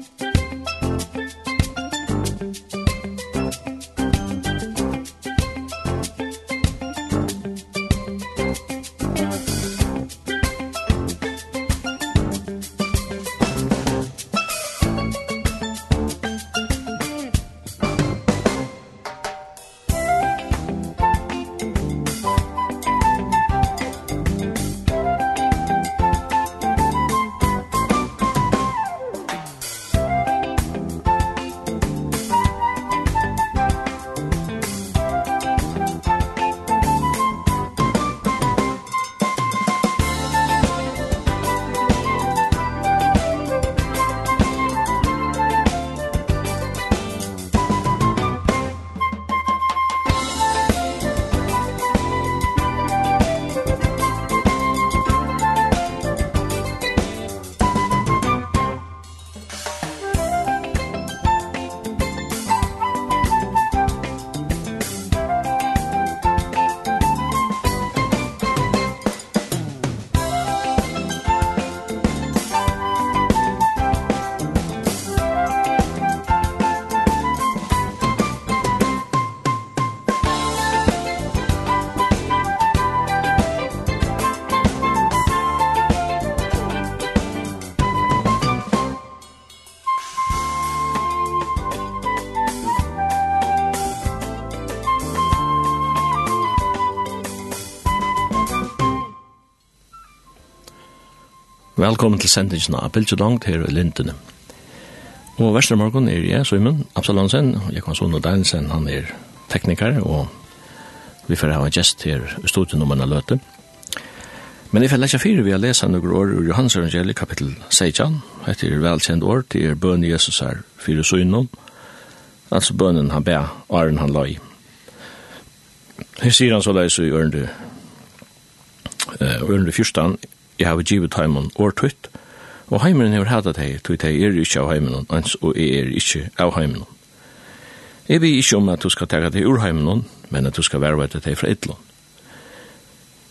Musik Velkommen til sendingen av Bilge Langt her i Lindene. Og Vestermorgon er jeg, Søymen, Absalonsen, og jeg kan sånne Deinsen, han er tekniker, og vi får ha en gjest her i studiet når man har løte. Men jeg får lese fire vi har lest noen år ur Johans evangeliet, kapittel 16, etter er velkjent år, det er bøn Jesus her fire søgnen, altså bønnen han ber, åren han løy. Her sier han så leis i ørende, ørende fyrstan, jeg har givet heimen årtøyt, og heimen har hatt deg, tog jeg er ikke av heimen, ens og jeg er ikke av heimen. Jeg vil ikke om at du skal tega deg ur heimen, men at du skal være vett deg fra etlån.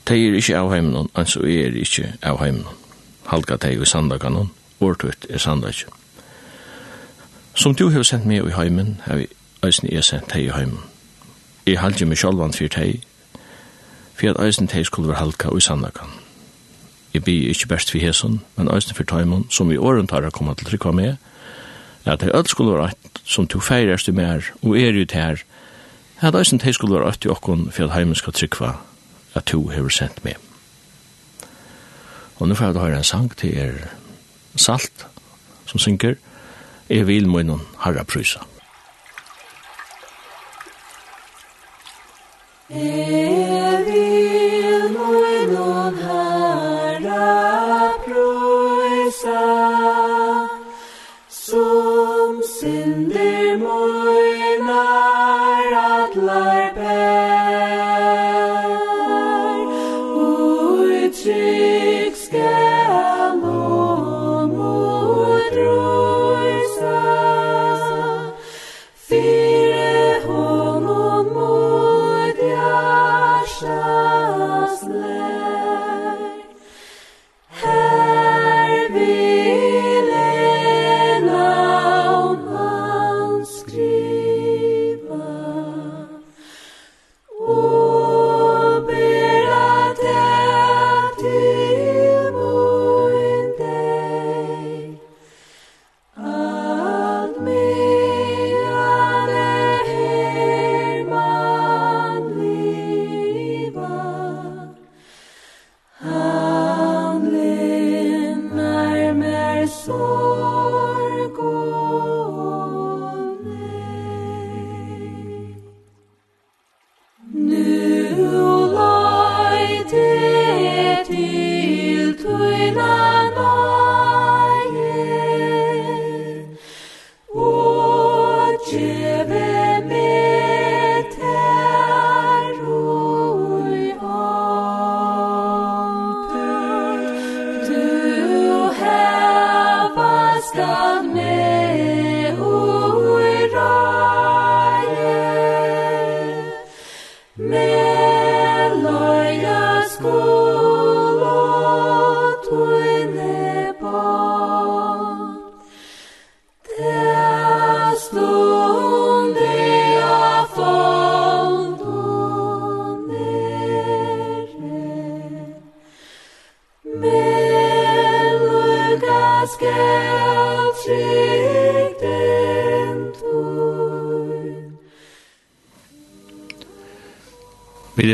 Jeg er ikke av heimen, ens og jeg er ikke av heimen. Halka deg i sandaganon, årtøyt er sandaganon. Som du har sendt meg i heimen, har vi eisen jeg sendt deg i heimen. Jeg halte meg sjálvan fyrir deg, fyrir at eisen deg skulle være halka i sandakan jeg blir ikke best for hæsen, men øyne for tøymon, som i åren tar å komme til å trykke med, at det alt skulle være rett, som to feirest i mer, og er ut her, at øyne til skulle være rett i åkken for at heimen skal trykke at to hever sendt med. Og nå får jeg høre en sang til er Salt, som synker, Jeg vil må innom herra prysa. Jeg vil må innom herra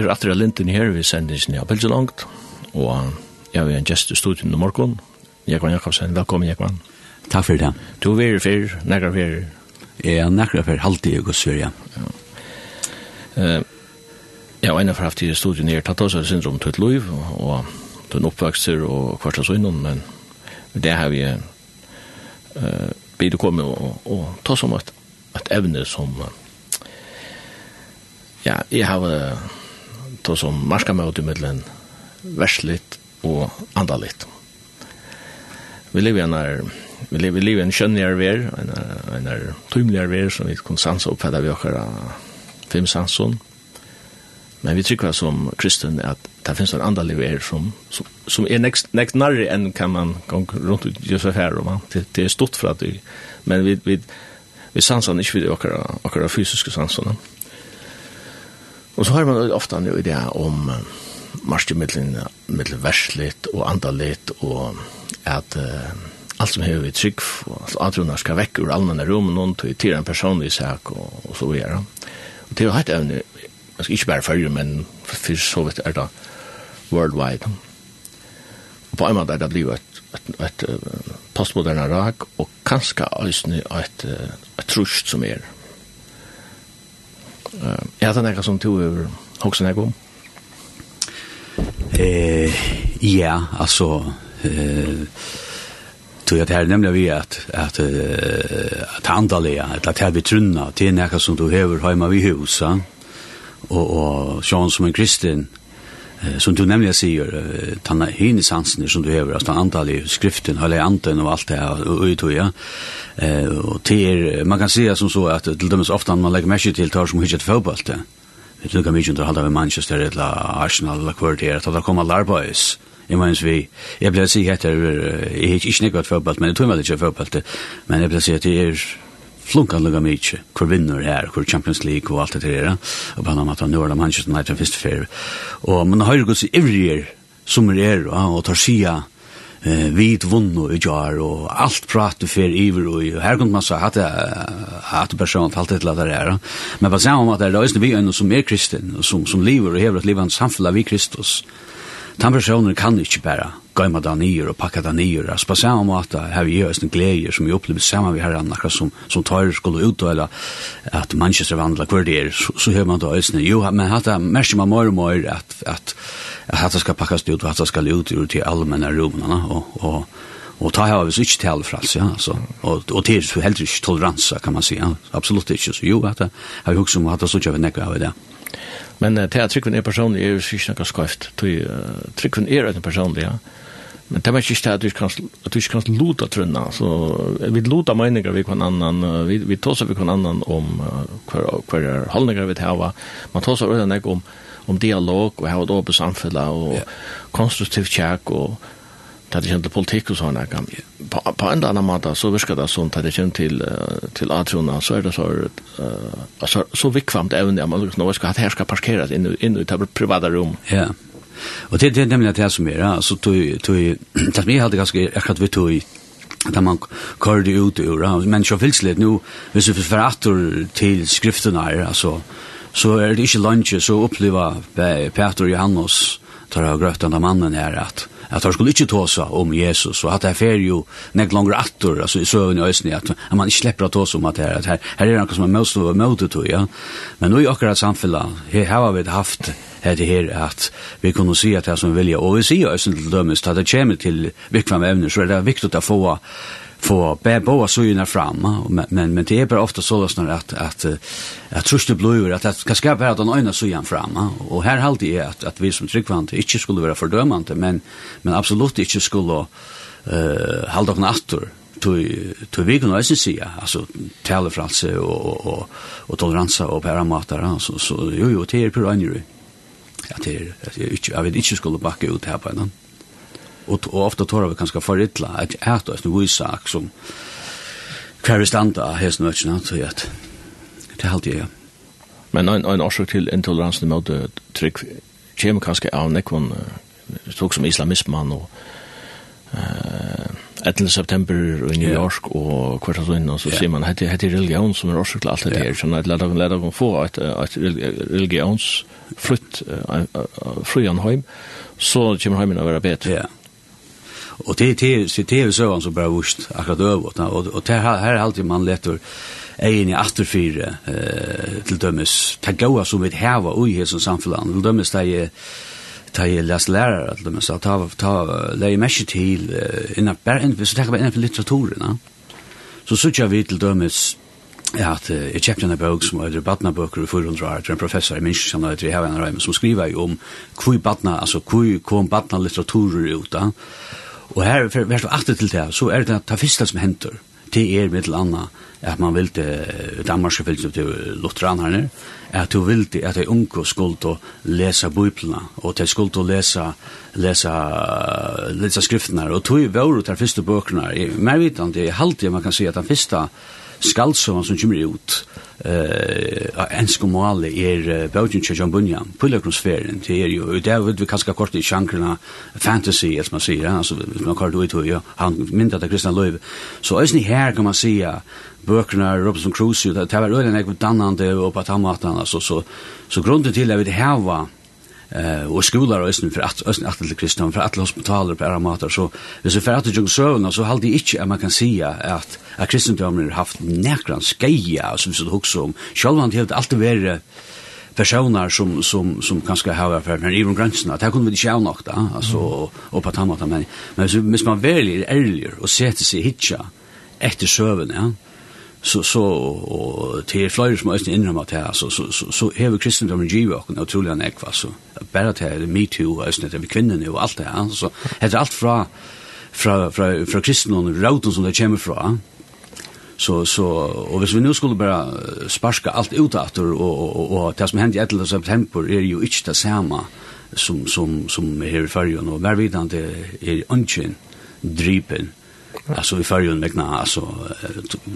er atter av linten her vi sender sin ja, Pilsen langt, og jeg vil en gest i studien i morgen. Jekvann Jakobsen, velkommen Jekvann. Takk for det. Du er veri fyr, nekker fyr. Jeg er nekker fyr, halvtid i går syr, ja. Jeg og en av haft i studien her, tatt også syndrom til et liv, og til en oppvokster og kvart av sønnen, men det har vi uh, bidt å komme og, og ta som et, et evne som uh, ja, jeg har uh, ta som marskamøte mellom versligt og andaligt. Vi lever i en er, vi lever, vi lever en skjønnigere ver, en, en er tymeligere ver som vi kan sansa oppfatta vi okkara fem sanson. Men vi trykker som kristen at det finnes en andalig ver som, som, som er nekst, nekst nærre enn kan man gå rundt ut Josef her, og man, det, det er stort for at vi, men vi, vi, vi sanser ikke vid okkara, okkara fysiske sansene. Og så har man ofta en idé om marst i middelen, middelen versligt og andalit og at uh, allt som hever i trygg og atrunar skal vekk ur allmänna rum noen til en personlig sak og, og så videre. Og til å ha et evne, ikke bare fyrir, men for så vidt er det worldwide. Og på en måte er det blivet et, et, et postmoderne rak og kanskje også et, et, et trusht som er Er det noe som du har hokset noe om? Eh, ja, altså... Eh, tror jag det här nämligen vi att att att handla att att här vi trunna till näka som du behöver hemma vid husa och och Sean som en kristen som du nämligen säger den här sansen som du har alltså antal i skriften eller anten och allt det här och ut och ja. Och till man kan säga som så att till dömes ofta man lägger mest till tar som hitchet fotboll det. Det lukar mycket under halva Manchester eller Arsenal eller kvarter att det kommer larboys Jeg mener vi, jeg ble å si etter, jeg er ikke nekket fotball, men jeg tror meg ikke fotball, men jeg ble å si at det er flunkar lukka mykje, hvor vinner her, hvor Champions League og alt det der, og på annan måte, nå er det Manchester United første fyr, og man har jo gått i ivrier, som er, og tar sida, eh vit vunnu i jar og alt prat du fer iver og her kunde man så hatte hatte person halt det där men vad säger om att det är vi en som är kristen som som lever och lever ett liv samfälla vi Kristus. Den personen kan ikke bare gøyma det nyer og pakka det nyer. Altså på samme måte har vi gjør en gleder som vi opplever sammen vi herren akkurat som, som tar skulle utdøyla at Manchester vandler hver det er, så, så hører man da øyne. Jo, men hatt merker man mer og mer at, at, at hatt skal pakkas ut og hatt skal ut til allmenne rommene og, og Og ta her hvis ikke til fra ja, altså. Og, og til er heller ikke toleranse, kan man si, ja. Absolutt ikke. Så jo, at jeg har jo om hatt det så ikke av en av det. Men uh, til at tryggven er personlig, er jo ikke noe skøyft. Tryggven er en personlig, ja. Men det er ikke det at du kan, at du kan luta trunna. Så vi luta meninger vi kan annan, vi, vi tåser vi kan annan om uh, hver, hver holdninger vi hava. Man tåser øyne om, om dialog og hava et åpne samfunn og yeah. konstruktivt tjekk og det det kjent til politikk og sånne. På, på en annen måte så virker det sånn, det kjent til, uh, til atrona, så er det så, uh, så, så vikvamt evne, at man nå skal at her skal parkeres inn, inn i det private rom. Ja, og det, det er nemlig det som er, altså, tog, tog, det jeg, alltid ganske akkurat vi tog, da man körde ut ur, men så fylls litt nå, hvis vi forfatter til skriftene her, altså, så er det ikke lunge, så opplever Peter Johannes, tar av grøttene mannen her, at at han skulle ikke tåsa om Jesus, og at det fer jo nek langer attor, altså i søvn i øsne, at, at man ikke slipper å tåsa om at det er, at her, her er noe som er møst og møte to, ja. Men nå i akkurat samfunnet, her har vi haft det her, at vi kunne si at det er som vi vilja, og vi sier øsne til dømes, at det kommer til vikvam evner, så er det viktig å få få båda syna fram men men, men det är bara ofta så att att att att trust det blöver att att ska skapa att den ena syrjan fram och här halt det att att vi som tryckvant inte skulle vara fördömande men men absolut inte skulle eh hålla på nattor till till vi kunde ju se alltså tälfralse och och och toleransa och paramatar så så jo jo det är på andra att det är jag jag vet inte skulle backa ut här på någon og, og ofta tårar vi kanskje for ytla, at eit og eit sak som hver vi standa hesten vetsina, så at det halte jeg, ja. Men en, en årsak til intoleransen mot trygg kommer kanskje av nekvån tog som islamisman og uh, 11. september i New York og hvert av og så sier man at det er religion som er årsak til alt det her, sånn at leder dere leder kan få et, et religionsflytt uh, uh, fri anheim, så kommer heimen å være bedre. Ja. Og det det så det så han så bara vurst akkurat över och och det här här alltid man letar ein i afterfire eh til dømes ta goa som vi hava ui í hesum samfellan til dømes ta er ta er las lærar til dømes ta ta lei mesh til inna ber en við taka inna litteraturen ja så søkja vi til dømes Ja, at jeg kjøpte en bøk som heter Badnabøker i 400 år, til en professor i Minsk, som heter Hevan Reim, som skriver jo om hvor badna, altså hvor kom badna litteraturer ut, da. Og her, for vers 8 til det, så er det det første som henter. Det er mitt annet, at man vil til Danmarkske fylgjøp til Lutheran her at du vil til at de unge skulle til å lese biblene, og til skulle til å lese, lese, lese skriftene. Og tog var det de første bøkene. Mer vitan, det er halte man kan si at den første skaldsøven som kommer ut, eh uh, en skomale er Belgian Church on Bunyan pilgrimsfären det är ju där vid vi kanske kort i shankrna fantasy as man säger alltså man kallar det ju han myndat av kristna löv så är ni här kan man säga böckerna Robinson Crusoe det var ölen jag dannande og på tammatan altså, så så grunden til at vi det eh och skolor och ösn för att ösn att till kristna för att hospitaler på era matar så hvis vi för att jag sövna så hade inte man kan säga att att kristendomen har haft näkran skeja som så också om själva han helt alltid vara personer som som som kanske har varit för men even gränsen att här kunde vi själva nog alltså och på tammat men men så måste man välja ärlig och se till sig hitcha efter sövna ja så så och till flyger som måste innan att här så så så så här vi kristendomen giv och en otrolig anekdot va så bara att me too är snett över kvinnorna och allt det här så heter allt fra fra fra från kristendomen roten som det kommer fra. Så så och hvis vi nu skulle bara sparska allt ut att och och och det som hände i 11 september är ju inte det samma som som som här i färjan och där vidare är ungen dripen alltså i färgen med kna alltså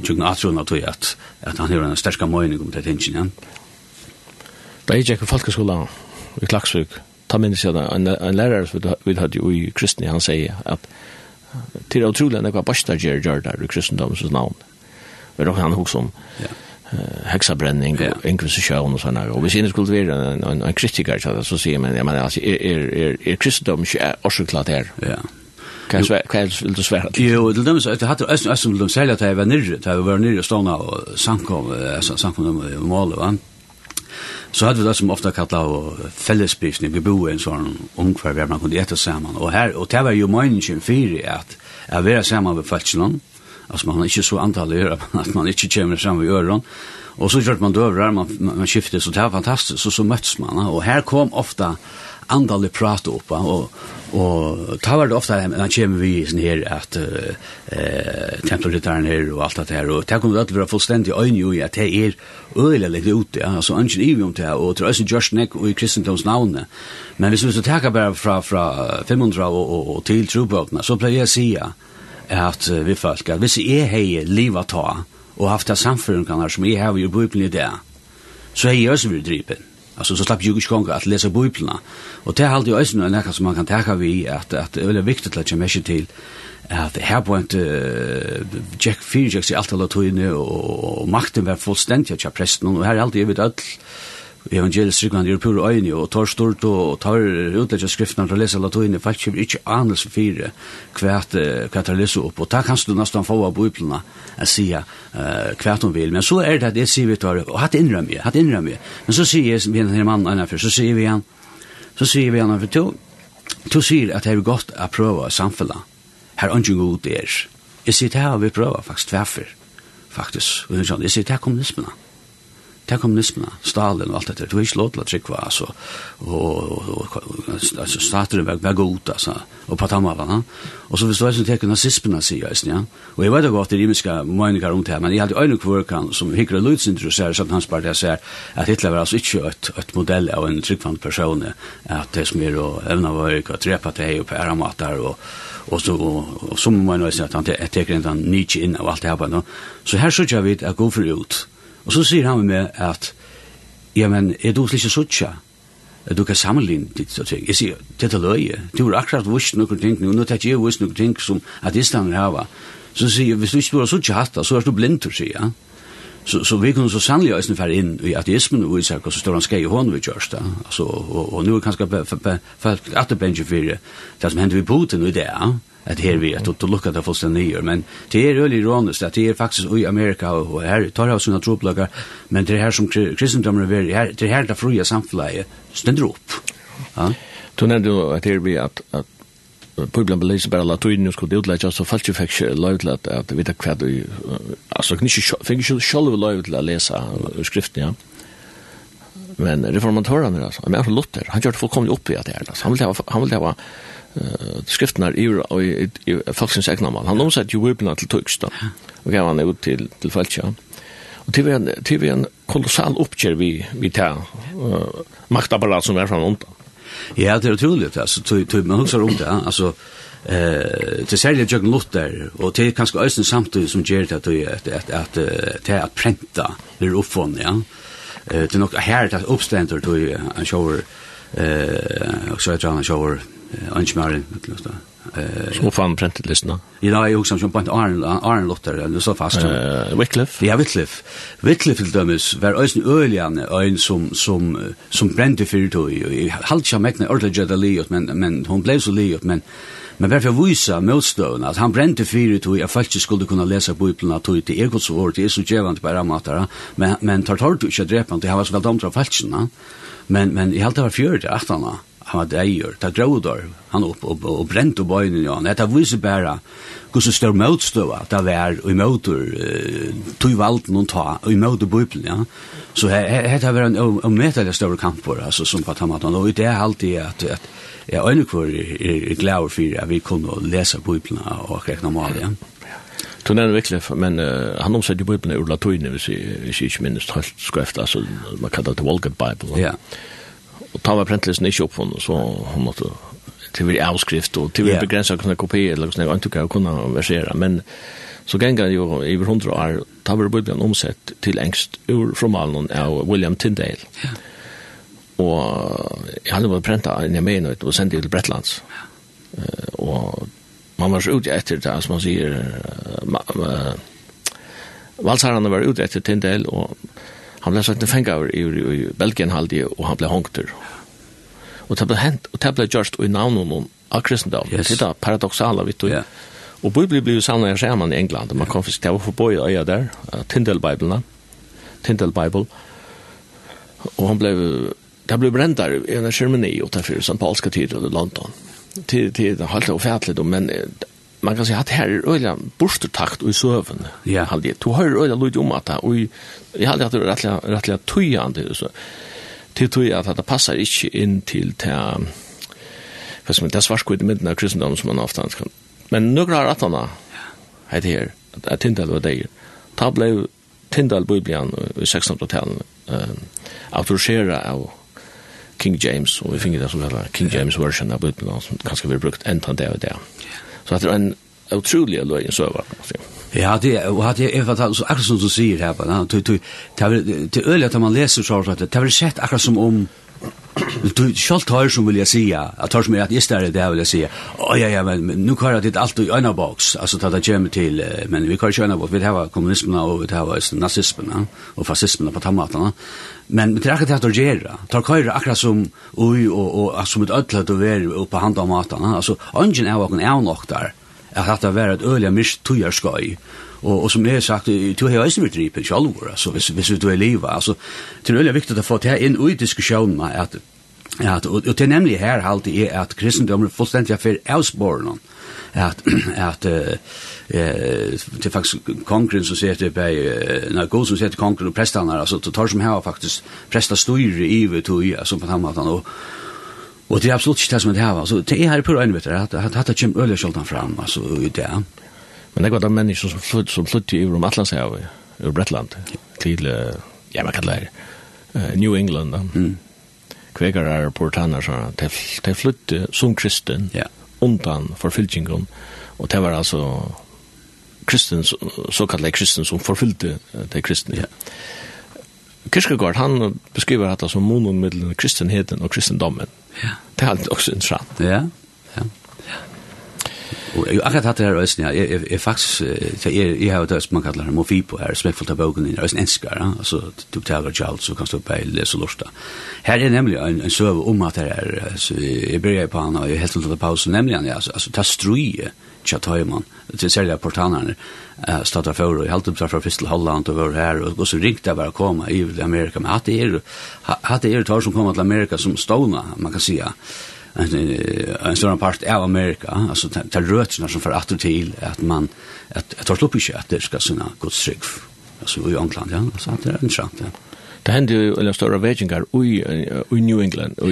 tjugna att tjugna att att att han har en starka mening om det tingen ja. Det är jag folkskolan i Klaxvik. Ta minns jag en en lärare som vi hade ju i kristni han säger att till otroligt några bastar ger ger där i kristendomens namn. Vi då han också om hexabränning och og inkvisisjon og sånne. Og hvis jeg skulle være en, en, en kritiker så, så säger man, jeg mener, altså, er, er, er, er kristendom ikke orsaklart her? Ja. Kan jag kan du svära? Jo, det dem så det hade ösn ösn de sälja till var nere, till var nere ståna och sankom alltså sankom de mål va. Så hade vi det som ofta kallar och fällespisning vi bor i en sån ungefär där man kunde äta samman och här och det var ju människan för att att vara samman med fältslan. Alltså man är inte så antalig att man inte kommer samman vid öron. Och så gjorde man dövrar, man, man skiftade så det var fantastiskt. Så så möts man. Och här kom ofta andalig prat upp och og ta var det ofta man kommer vi sånn her at uh, eh, tempelrittaren her og alt det her, og det kommer alltid være fullstendig øyne i at det er øyelig litt ute, ja, altså ønsken ivi om det og til øyne Gjørsnek og i kristendoms navnet. Men hvis vi så takker bare fra, fra 500 og, og, og til trobøkene, så pleier jeg å si at uh, vi folk, at hvis jeg har livet ta, og haft det samfunnet som jeg har i Bibelen i det, så har jeg også vært dripen. Alltså så slapp ju inte gånga att läsa biblarna. Och det är alltid också en näka som man kan tänka vi att att det är väldigt viktigt att jag mäscher till att här på inte Jack Fields i ser allt alla tog inne och makten var fullständigt jag prästen och här är alltid vet allt evangelisk ryggvand er pur øyne, og tar stort og tar utlegg av skriftene for å lese latøyne, folk kommer ikke anelse fire hva tar lese opp, og da kan du nesten få av biblene å si uh, hva hun vil, men så er det at jeg sier, vi tar, og hatt innrømme, hatt innrømme, men så sier jeg, vi er en mann, annafyr, så sier vi han, så sier vi han, for to, to sier at det er godt å prøve samfunnet, her er. Ikke god er. jeg sier det her, vi prøver faktisk tverfer, faktisk, og jeg sier det her kommunismene, det er kommunismen, Stalin og alt dette, du er ikke lov til å trykke, altså, og, og, og altså, stater var, var god, altså, og på patamavana, og så hvis du er som teker nazismene, sier jeg, ja, og jeg vet jo godt, det er imiske meninger om det her, men jeg hadde øyne kvorkan, som hikker og lyds interesserer, sånn hans parti ser, at Hitler var altså ikke et, et modell av en tryggvand person, at det som er å evne var ikke å trepa til og på æramater, og, og så og, og, så må man jo si at han teker en Nietzsche inn av alt det her, på nå. så her sørger vi at gå for ut, Og så sier han med meg at, ja, men er du slik suttja? Du kan sammenligne ditt og ting. Jeg sier, dette løye. Du har akkurat vist noen ting, og nå tar jeg vist noen ting som at Island hava. Så sier jeg, hvis du ikke har suttja hatt, så er du blindur, sier han. Ja? så så vi kunne så sannelig også fære inn i ateismen og i så så står han skje i hånden vi görs da. Altså, og, og nå er kanske folk at det bensje for det som händer vi Putin och det at her vi at att lucka där fullstendig ner men det er öle ironisk at det er faktisk i Amerika og her tar av sånne troplager men det er her som kristendommer er här det er her det fria samfunnet stender opp ja Du nevnte jo at her vi att att Pueblan belyser bara latuin og skulle utlägga så falt jo fikk ikke lov falsk effekt löjtlat att vita kvad alltså fikk ikke selv lov til å lese skriften ja men reformatorerna alltså men Luther han gjorde fullkomligt upp i at det er, altså. han vill ha han vill ha skriften er i i, i, i folksens egna mal. Han omsett jo webna til tøkst da, og gav han ut til, til feltja. Og til vi en, til vi en kolossal oppkjer vi, vi tar uh, maktapparat som er fra undan. Ja, det er utroligt, altså, tog, tog, man husker om det, altså, eh till sälja jögn Luther och till kanske ösen samtidigt som ger det att att att att att att pränta blir uppfån ja eh det är nog här att uppständer då en shower eh och så att han shower Anchmar klart. Eh så fan printet lyssna. Ja, jag också som på Arn Arn Lotter eller så fast. Eh Wycliffe. Ja, Wycliffe. Wycliffe till dömes var ösn öljan en som som som brände för det och i jag mäkna ordliga det leot men men hon blev så leot men Men varför visa motstånd att han brände fyra tog jag faktiskt skulle kunna läsa bibeln att tog till Ekots vårt det är så jävligt bara matar men men tar tar du inte dräpa inte han var så väl dömd av falskarna men men i allt var fjärde attarna han var deier, ta grådor, han opp og, og brent opp øynene, ja. Dette viser bare hvordan stør motstøva, det var i møter, uh, tog valgt noen ta, og i møter bøyplen, ja. Så dette var en omvetelig større kamper, altså, som på tamatan, og det er alltid at, at jeg øyne kvar er, er glad for at vi kunne lese bøyplen og rekna mal, ja. Tog nevner virkelig, men uh, han omsetter Bibelen ur latuinen, hvis jeg ikke minnes helt skreft, altså man kallar det Vulgate Bible. Ja. Yeah og ta var prentlisten ikke opp henne, så hun måtte til vi avskrift og til vi yeah. begrensa kunne kopiere eller sånn, og ikke kunne versere, men så ganger jo i over hundra år, ta var Bibelen omsett til engst ur formalen av William Tyndale. Yeah. Og jeg hadde vært prenta i meg og sendt til Bretlands. Yeah. Uh, og man var så ute etter det, som man sier, uh, uh, valsarene var ute etter Tyndale, og Han ble sagt en fengar i, i, i Belgien halde, og han ble hongter. Og det ble hent, og det ble gjørst i navnet av kristendom. Yes. Det er paradoxala, vet du. Yeah. Og Bibelen ble jo samlet en skjermann i England, man kom fisk, det var forbøy øya der, Tindel-Bibelen, Tindel-Bibel, og han ble, det ble brent der i en skjermeni, og St. Paulska tid i London. Tid, tid, det er helt ofertelig, men man kan säga att här är öliga borstertakt och i söven. Ja. Hade. Du hör öliga lite om att det och jag hade att det rättliga rättliga tojande så. Till toj att det passar inte in till till vad som det svarskvitt i med av kristendom som man ofta kan. Men några har att han här det här Tindal var där. Ta blev Tindal biblian i 1600-talet eh autorisera av King James och vi finner det som heter King James version av biblian. som kanske vi brukt en tant där och där. Ja. Så att det är en otrolig löjen söva. Ja, det är och hade jag fattat så akkurat som du säger här bara. Det det det öliga att man läser så att det har sett akkurat som om Du skall tar som vill jag säga, att tar som är att just där det här vill jag säga. Åh ja ja men nu kör det allt i ena box. Alltså ta det kommer till men vi kör ju ena box. Vi har kommunismen och vi har nazismen och fascismen på tomaterna. Men det är akkurat att göra. Ta kör akkurat som oj och och som ett ödlat och ver på hand av matarna. Alltså ungen är och en är nog där at hatta var et øliga mist tøyar. Og, og som jeg har sagt, du har eisen vært dripet sjalvor, altså, hvis, hvis du er livet. Altså, det er veldig viktig å få til inn i diskusjonen at, at, og, og til nemlig her alltid er at kristendommen er fullstendig for avsporen at at eh det faktisk kongren som sier til bei nei, god som sier kongren og prestene, altså det tar som her faktisk presta styrer i vi tog, altså, som på han og Og det er absolutt ikke det som det her, altså, det er her på øynene, vet du, at dette kommer øyelig kjoldan fram, altså, i det. Men det er godt mennesker som flytt, som flytt i Urum Atlantshavet, i Bretland, til, ja, man kallar det, New England, da. Mm. Kvegar er portaner, sånn, de flytt som kristen, ja. undan forfylkingen, og det var altså kristen, såkallet kristen som forfyllte de kristne. Ja. Kierkegaard han beskriver dette som monon mellom kristenheten og kristendommen. Ja. Det er alltid også interessant. Ja, ja. Og jeg akkurat hatt det her øyne, jeg, jeg, jeg faktisk, jeg, jeg har jo det som man kallar mofi på her, smekkfullt av bogen i øyne enskar, altså du tager kjalt, så kan du bare lese og lorta. Her er nemlig en, en søve om at det her, så jeg bryr på han, og jeg helt til å ta pausen, nemlig han, altså, altså ta struje, tja tøyman, til særlig portanerne, uh, stater for, og jeg halte fra først Holland og var her, og, så ringte jeg bare å komme i Amerika, men att det er, hatt det er tar som kommer til Amerika som stående, man kan säga en, en stor part av Amerika, alltså ta rötterna som för att till att man, at jeg tar slipper i at det såna sinne godstrygg, alltså i England, ja, altså det är intressant ja. Det hände ju eller stora vägingar i New England och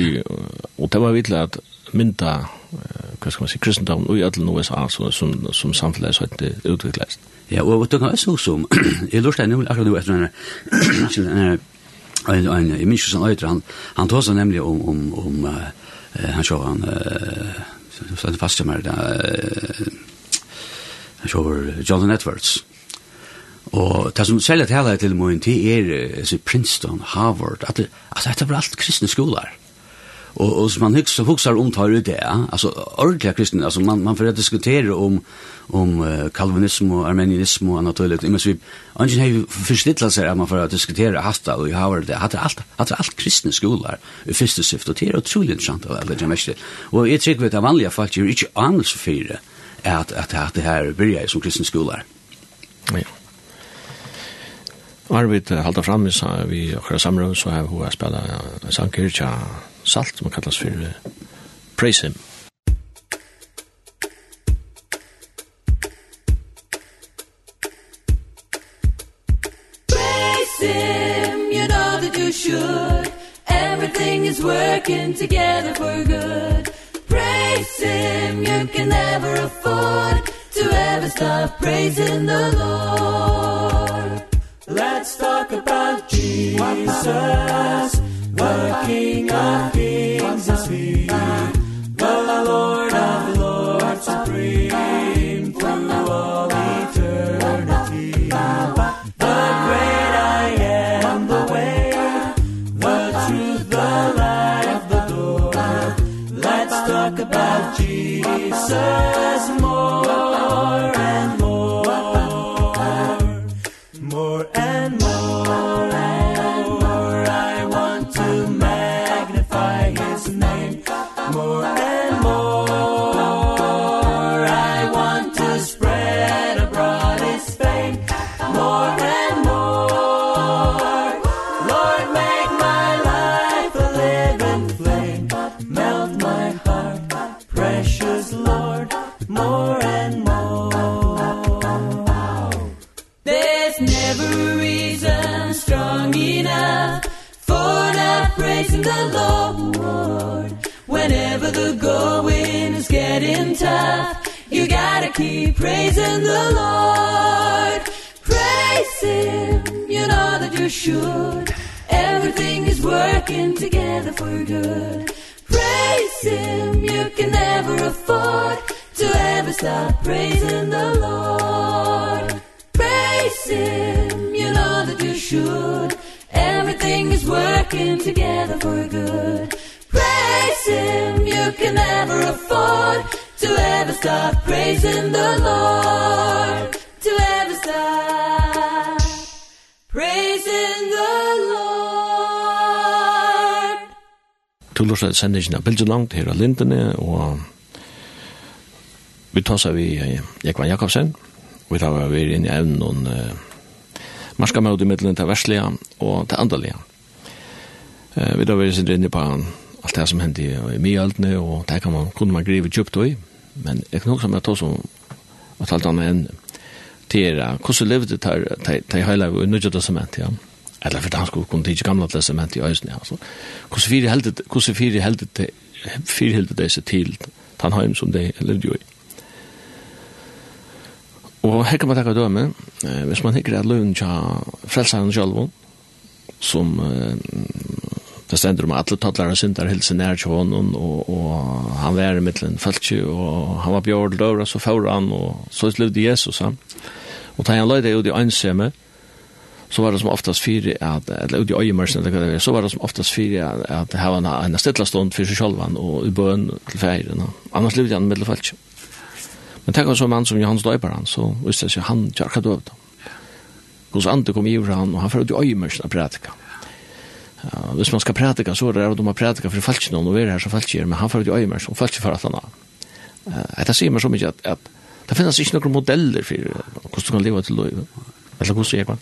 och det var vitla att mynta hva skal man si, kristendom i alle USA som, som, som samfunnet så ikke utvikles. Ja, og det kan være så som, jeg lurte jeg nemlig akkurat nå etter denne, en, en, jeg minns ikke sånn øyder, han, han tar seg nemlig om, om, om uh, han så han, uh, så det faste med det, han så Jonathan Edwards, Og det som selger til hele til min tid er Princeton, Harvard, at, det, at det var alt kristne skoler. Og, og som man hyxar huxar om tar ut det. Alltså ordentliga kristna alltså man man får diskutera om om uh, kalvinism och armenianism och annat och imens vi ungen har förstitlat sig att man får diskutera hasta och hur det hade allt hade allt kristne skolor i första syfte og det är otroligt interessant av alla det mest. Och jag tycker att det vanliga folk är inte alls för det at at at det här byrja som kristne skolor. Ja. Arvid halda fram vi okra samrøv så har vi spela sankirkja salt som kallas för Praise Him. Praise Him, you know that you should. Everything is working together for good. Praise Him, you can never afford To ever stop praising the Lord. Let's talk about Jesus. King of Kings is He. torsdag sendingen av en langt her av Lindene, og vi tar seg vi Jekvann Jakobsen, og vi tar vi inn i evnen og uh, marska med i middelen til verslige og til andalige. Uh, vi tar vi sitter inne på alt det som hendte i mye og det kan man, kunne man grive djupt i, men jeg kan også med ta som at talt om en til hvordan levde det her, til hele og nødvendig testament, ja. Mm eller for han skulle kunne tige gamla testament i øyne, altså. Hvordan fire heldet, hvordan fire heldet, fire heldet det seg til Tannheim som det levde jo i. Og her kan man takka døme, eh, hvis man hikker at løven tja frelsaren sjálfon, som eh, det stender om at alle tattlare syndar hilse nær til honom, og, og han var i mittlen fæltje, og han var bjørl døra, så fyrir han, og så levde Jesus han. Og da han løyde ut i øynseme, så var det som oftast fyra at eller ut i øyemørsen eller hva det är så var det som oftast fyra att ha en en stilla stund för seg själva og i bøn til fejren annars levde han med medelfallt men tenk om så mann som Johannes Döper han så visste sig han kyrka då Guds ande kom över han og han förde i øyemørsen og prætika Ja, hvis man skal prætika så er det at de har prædika for falsk noen, og vi er her som falsk men han fyrir ut i øyemørsen og falsk for at han har. Dette sier meg så mye at, at det finnes ikke noen modeller for hvordan du kan leve til løy eller hvordan du gjør det.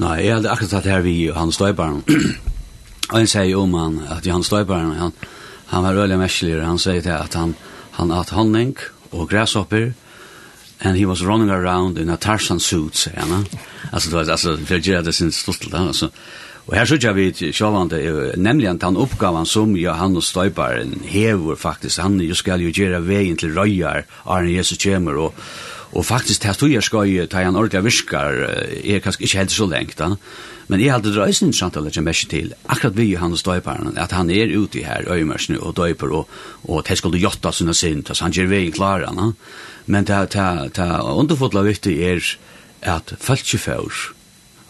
Nei, jeg hadde akkurat tatt her vi Johan Støybaren. og han sier jo om han, at Johan Støybaren, han, han var øyelig merkelig, han sier til at han, han hatt honning og græshopper, and he was running around in a Tarzan suit, sier han. Altså, det var, altså, for jeg det sin stort, altså. Og her sørger vi sjåvande, nemlig at han oppgaven som Johan og Støybaren hever faktisk, han jo skal jo gjøre veien til røyar, Arne Jesus kommer, og, Og faktisk det tog jeg skal ta en ordentlig virkar, er kanskje ikke helt så lengt da. Men jeg hadde drøysen interessant å lage mest til, akkurat vi Johannes døyperen, at han er ute her, øymersene og døyper, og, og det skulle jotta sine sint, altså han gjør veien da Men det underfotla viktig er at folk ikke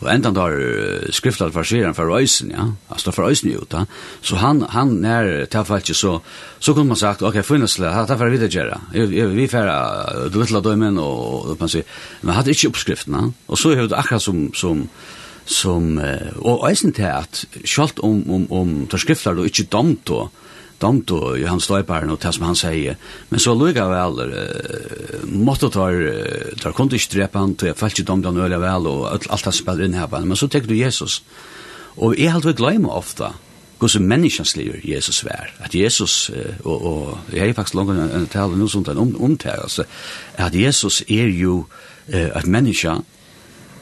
Og enda da har skriftet farseren for øysen, ja, altså for øysen ut, da. Så han, han er tilfellet så, så kunne man sagt, ok, finnes det, det er for videre gjøre. Vi færre, du vet la dømen, og, og man sier, men hadde ikke oppskriftene. Og så er det akkurat som, som, som og øysen til at, selv om, om, om, om skriftet og ikke domt og, stånd og han støyparen og det som han sier. Men så lukka vel, uh, måtte tar, tar kunde ikke drepe han, tog jeg falt ikke domte han øyla vel, og alt han spiller inn her på. Men så tenker du Jesus. Og jeg har vi glemme ofta, som menneskens liv Jesus vær. At Jesus, og, og jeg har faktisk langt en tale noe sånt om, om det, altså, at Jesus er jo uh, et menneske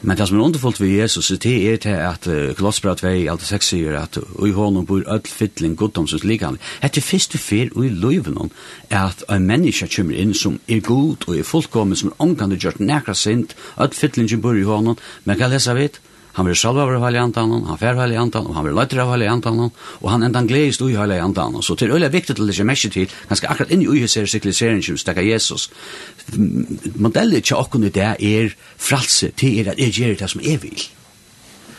Men det som er underfullt ved Jesus, det er til at uh, Klossbra 2, alt 6 sier at i hånden bor ødel fytling goddomsens likande. er første fyr i løyven er at en menneske kommer inn som er god og er fullkommen, som er omgående gjort nekra sint, ødel fytling bor i hånden, men hva lesa vidt, Han vil salva av heilig andan, han fer heilig andan, og han vil løytter av heilig andan, og han endan gleist ui heilig andan. Så det er øyla viktig til det ikke mest til, ganske akkurat inn i ui ser siklisering som stakka Jesus. Modellet til okkur i det er fralse, det er at jeg gjør det som jeg vil.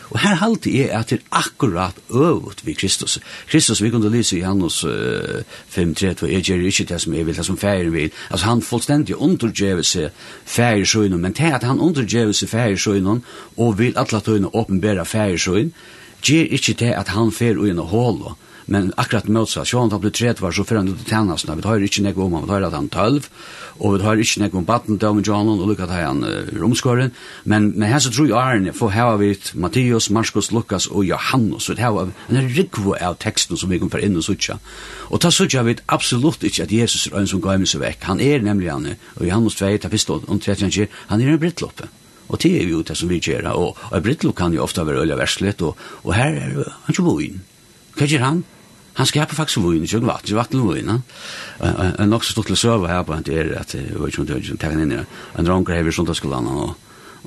Og her halte jeg at det er akkurat øvut vi Kristus. Kristus, vi kunne lyse i Janus uh, 5.3, og jeg gjør ikke det som jeg vil, det som færen vil. Altså han fullstendig undergjøver seg færen men til at han undergjøver seg færen og vil atlat høyne åpenbæra færen gjør ikke det at han fer uen og hålet men akkurat motsa, så han blir tredje var så föran ut tjänas när vi har inte nek om vi tar att han 12 och vi har inte något om batten där med John och Lucas här han romskåren. Men men här så tror jag Arne för her har vi Mattias, Markus, Lukas och Johannes. Så det här en rikvo av teksten som vi kan för inn och sutja, och ta sutja vi absolut inte att Jesus er en som går med seg vekk, han är nämligen och Johannes 2 ta fyrst om 13 han är en brittloppe Og det er jo det som vi gjør, og, og brittlo kan jo ofta være øyla verslet, og, og her er han ikke bo inn. Hva gjør han? Han skapar faktisk vun, ikke vatten, ikke vatten vun. ja. En nok så stort til søve her på en er at jeg vet ikke om det er tegnet inn i det. En ranker hever sundagsskolan og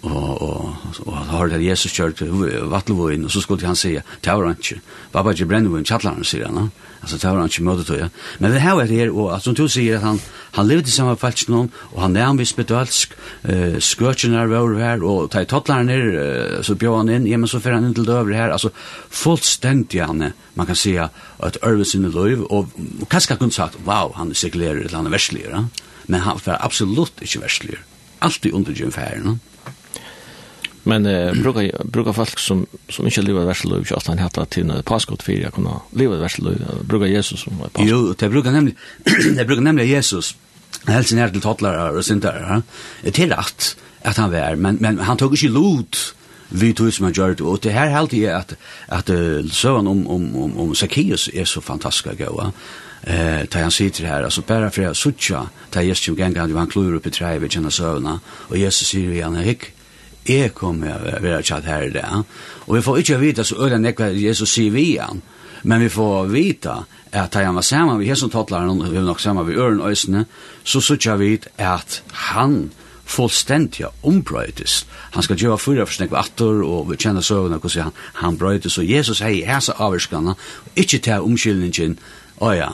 og og og har det Jesus kjørt vattelvøin og så skulle han seia tavran ikkje. Baba ikkje brennvøin, kjallar han sier han. Alltså det har han inte mött det ja. Men det här är det och alltså du säger att han han levde i samma falsk någon och han är en viss bedölsk eh skörchen är väl här och ta tottlar ner så bjöd han in ja men så för han inte till över här alltså fullständigt han man kan säga att Irvis in the Love och kaska kunde sagt wow han är seglerare eller han är västligare men han för absolut inte västligare alltid under gymfären. Men eh, brukar brukar folk som som inte lever värslöv i Skottland heter att till påskot för jag kunna leva värslöv brukar Jesus som var påskot. Jo, det brukar nämligen det brukar nämligen Jesus helt sin till tottlar och sånt där. Det är rätt att han var men men han tog inte lot vi tog som han gör det och det här helt är att att sån om om om om Zacchaeus är så fantastisk gå. eh tar han sitter här alltså bara för att sucha tar Jesus ju gänga han klur upp i trävet känna sövna och Jesus säger ju han hick jeg kommer å være tjatt her i det. Og vi får ikke vite så øyne nekva Jesus sier vi igjen, men vi får vite at da han var sammen med Jesus Tottlaren, og vi var nok sammen med øren øsene, så sørger vi at han fullstendig ombrøytes. Han skal gjøre fyra for snakk vatter, og vi kjenner søvnene hvordan han, han brøytes. og Jesus hei hæsa avvirskene, ikke til omkyldningen, åja,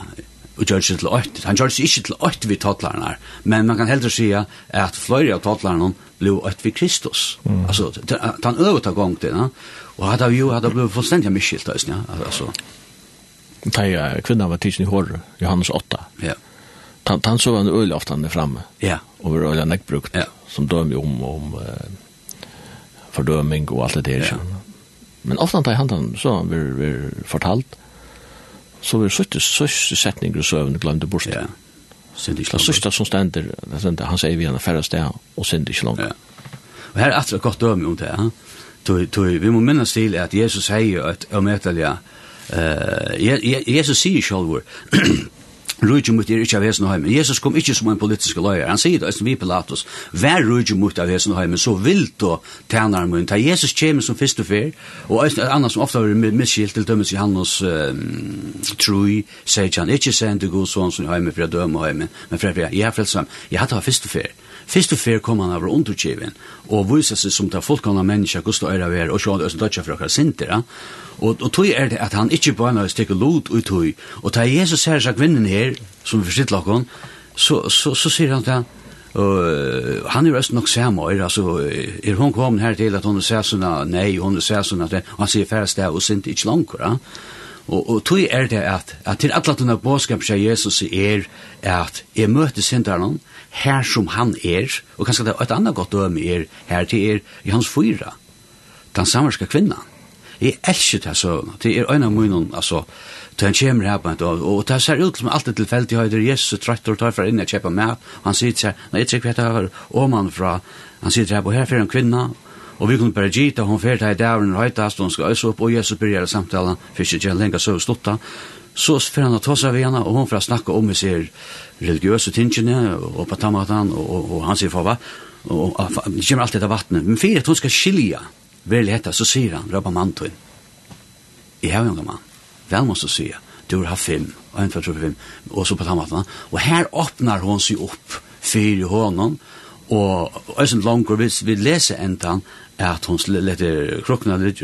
og gjør seg til åkt. Han gjør seg ikke til åkt vi tattlarene men man kan heller si at flere av tattlarene blev ett vid Kristus. Mm. Alltså han övta gång till, ja. Och hade ju hade blivit fullständigt misskilt alltså, ja. Alltså. Taja kvinnan var tidsen i hår, Johannes 8. Ja. Tan tan så en öl ofta framme. Ja. Och öl har näck brukt ja. som döm om om uh, fördömning och allt det där. Ja. Men ofta tar han så vi vi fortalt så vi suttit så setningar så övn glömde bort. Ja. Sind ikke langt. Det sørste som stender, han sier vi henne færre sted, og sind ikke langt. Ja. Og her er etter et godt døme om det, ja. Tui, tui, vi må minnes til at Jesus sier at om etterlige, uh, Jesus sier selv, Rujum mot er ikkje av hesen og heimen. Jesus kom ikkje som en politisk løyer. Han sier det, eisen vi Pilatus, vær rujum mot av hesen og heimen, så vil du tænare mun. Ta Jesus kjem som fyrst og fyr, og et annet som ofta har vært misskilt til dømes i hans um, trui, sier han, ikkje til god sånn som heimen for å døme heimen, men for å jeg er frelsam, jeg hadde ha fyrst og fyr. Fyrst og fyr kom han av underkjevin, og vysa seg som ta fullkomna menneska, gusto og æra ver, og sjåan østen dødja fra sinter, og, og tog er det at han ikkje bare med å lot ut tog, og ta Jesus her seg kvinnen her, som vi forsitt lakon, så, så, så, så sier han til Og Uh, han er øst nok samer, altså, er hun kom her til at hun er sånn, nei, hun er sånn, han sier færre sted og sint ikke langt, ja. Og, og tog er det at, at til alle denne bådskap seg Jesus er at jeg møter sinteren, her som han er, og kanskje det er et annet godt døme er her til er i hans fyra, den samarska kvinnan. Jeg elsker det så, det er øyne av munnen, altså, til han kommer her på en dag, og det ser ut som alt er tilfeldig, og det er Jesus trøtt og tar fra inn og kjøper mat, og han sier til seg, nei, jeg tror ikke hva og man fra, han sier til seg, og her fyrir en kvinna, og vi kunne bare gita, hun fyrir til her dævren, og høytast, og hun skal øse opp, og Jesus begynner samtalen, fyrir ikke lenger søvn slutta, så fyrir han å ta seg ved henne, og hun fyrir å snakke om vi sier, religiøse tingene og på tamatan, og, og, og han sier for hva? Og, og det kommer alltid av vattnet. Men for at hun skal skilja vel hetta, så sier han rabba mantun i har unga mann vel måste så sier du har fem og en, två, tre, fem og så på tamatan, og her åpnar hon seg opp fyrir honom og, og, og, og, og, og, og, og, og, at hun letter krokna litt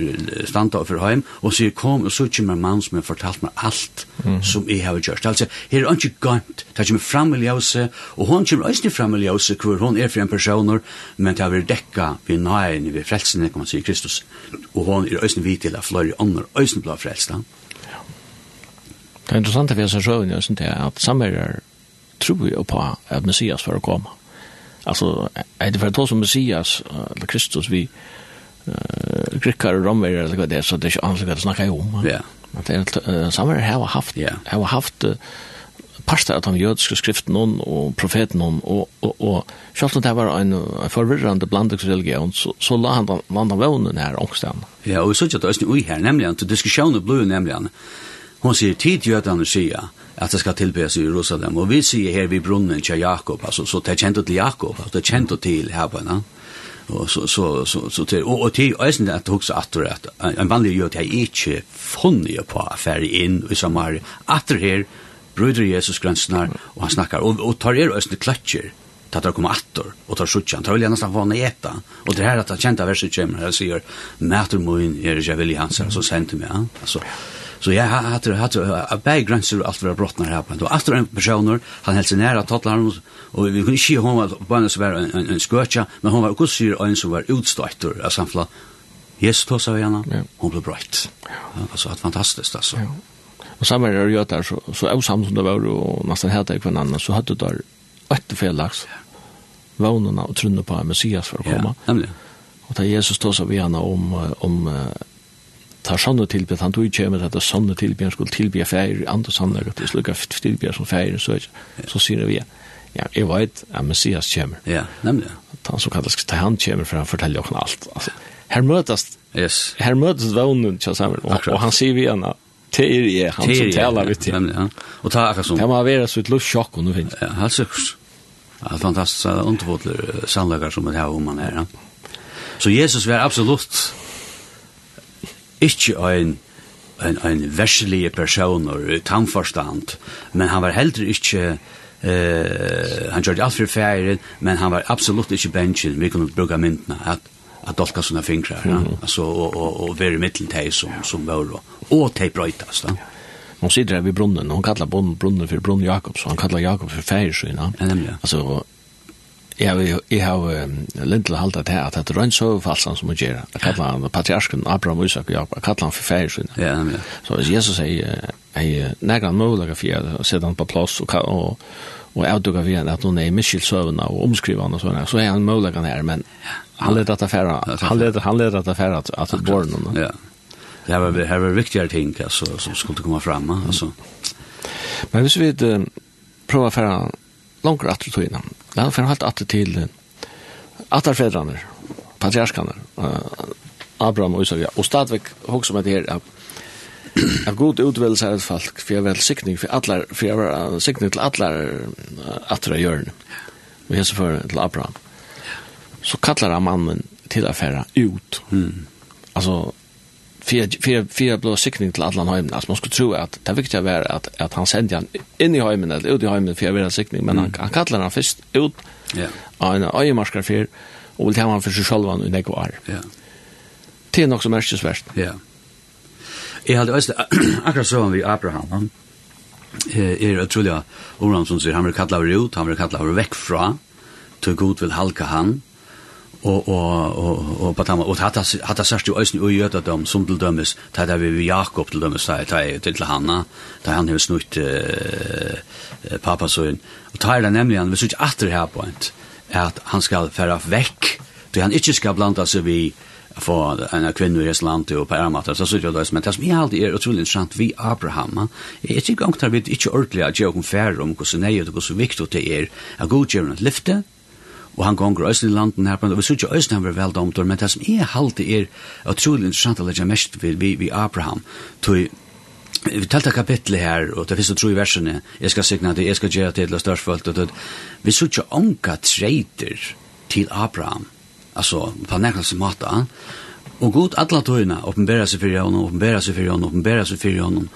standa for heim, og sier kom og så sutje med mann som har fortalt meg alt mm. som jeg har gjort. Altså, her er ikke gant, det kommer fram i ljøse, og hun kommer også fram i ljøse hvor hun er for en personer, men det har vært dekka ved nøyen, ved frelsene, kan man si, Kristus. Og hun er også vidt til at flere ånder også blir frelst. Ja. Det er interessant at vi har sett sjøen, at samverger tror jo på at Messias for å komme. Alltså är det för att ta som Messias eller Kristus vi eh grekkar och romare eller vad det är så det är inte alls att snacka om. Ja. Men det är samma har haft. Ja. Har haft parster av de jødiske skriftene og profeten og, og, og selv om det var en, en forvirrende blandingsreligion, så, så la han den vannet vevnen her ångsten. Ja, og så er det også ui her, nemlig at diskusjonen ble nemlig Hon sier tid jødene sier att det ska tillbes i Jerusalem och vi ser här vid brunnen till Jakob alltså så det kände till Jakob altså, det kände till på henne. och så så så så till och och till ösen att också att att en vanlig jöt här inte funnig på affär in i Samaria. att här bröder Jesus gränsnar och han snackar och, och tar er ösen klatcher tar det kommer attor och tar sjutjan tar väl nästan vana äta och det här att han kända verset kommer här säger mäter mun är det jag vill hans så sent med alltså Så jeg har hatt hatt a bag gränser allt för brottnar her på. Og efter en personer han helt nära tattlar og vi kunde se hon var bare en så var en, en skøtja, men hon var också syr en som var utstötter av samfla. Jesus då sa vi henne. Hon blev bright. Ja, alltså att fantastisk, altså. Ja. Og samma är det ju att så så är som det var og nesten helt ikke hverandre, så hadde hade där ett felaks. Vånarna og trunna på Messias for å komme. Ja, nemlig. Og da Jesus tog seg vi henne om om tar sånne tilbjørn, han tog ikke med at det sånne sanne han skulle tilbjørn feir, andre sånne, at det slukka tilbjørn som feir, så, så sier vi, ja, jeg vet at Messias kommer. Ja, nemlig. Han som kalles, ta han kommer, for han forteller oss alt. Altså, her møtes, yes. her møtes vånen til sammen, og, og han sier vi henne, Det er jeg, han som taler vi til. Nemlig, Ja. Og ta akkurat som... Det må være så et luftsjokk, og nå finnes. Ja, helt sikkert. Ja, fantastisk, det er underfotler sannløkker som det her om han er. Ja. Så Jesus var absolutt ikke en en en verselig person og tanforstand, men han var heller ikke eh han gjorde alt for færen, men han var absolutt ikke benchen. Vi kunne bruke myntene at at dolka såna fingrar, ja. altså, og, og, og være i middle til som som var og, Och tay brötas då. Hon sitter där vid brunnen, hon kallar brunnen, brunnen för brunn Jakobs, han kallar Jakob för färsyn, ja. Alltså Ja, jeg har lindel halda til at det er en sovefalsan som må gjøre. Jeg kallar han patriarsken Abraham Isak og Jakob. Jeg kallar han for færre sin. Ja, ja. Så hvis Jesus sier, jeg nægger han för att å sette han på plass og, og, og avduga vi at hun er miskyldt søvna og omskrivande og sånne, så er han mulig han her, men han leder at affæra, han leder, han leder at affæra at, at borne. Ja, det her var, her var viktigere ting altså, som skulle komme fram, altså. Men hvis vi prøver å affæra langt atter tog innan. Det er for helt atter til atterfedrarna, uh, Abraham og Isak. Og stadigvæk hokk som det her, at Av god utvelelse av et folk, for jeg vel sikning for atler, for jeg var sikning til atler atra hjørne. Vi hese for til Abraham. Så kallar han mannen til affæra ut. Mm. Alltså, för för blå sikning till alla hemmen alltså man skulle tro att det viktiga var att att han sände han in i hemmen eller ut i hemmen för vidare sikning men han, han kallar han först ut ja. en öjemarskar för och vill ta han för sig själva i det går ja. Det är nog så märkesvärt ja. Jag hade också akkurat så om vi Abraham er utrolig oran som sier han vil kalla over ut, han vil kalla over vekk fra, til god vil halka han, og og og og på tama og hatta hatta sørst jo øysni og gjøta dem som til dømes ta der vi Jakob til dømes ta ta til Hanna ta han hus nutt eh pappa søn og ta der nemlig han vil søkje atter her på ent at han skal færa vekk då han ikkje skal blanda seg vi få en kvinne i hans land og på Armata så synes jeg det men det som jeg alltid er utrolig interessant, vi Abraham är inte gång tar vi ikke ordentlig at jag om färre om hvordan så nej hvordan viktig det er, at god gjør godkänna lyfte og han gonger østen i landen her, og vi synes ikke østen han var veldomtor, men det som er halte er utrolig interessant å legge mest vi, vi, vi Abraham, tog vi talte kapittel her, og det finnes tro i versene, jeg skal signa det, jeg skal gjøre til og størstfølt, og det, vi synes ikke onka treiter til Abraham, altså på nærkast måte, Og god alla tøyna åpenbæra seg fyrir honom, åpenbæra seg fyrir honom, åpenbæra seg fyrir honom.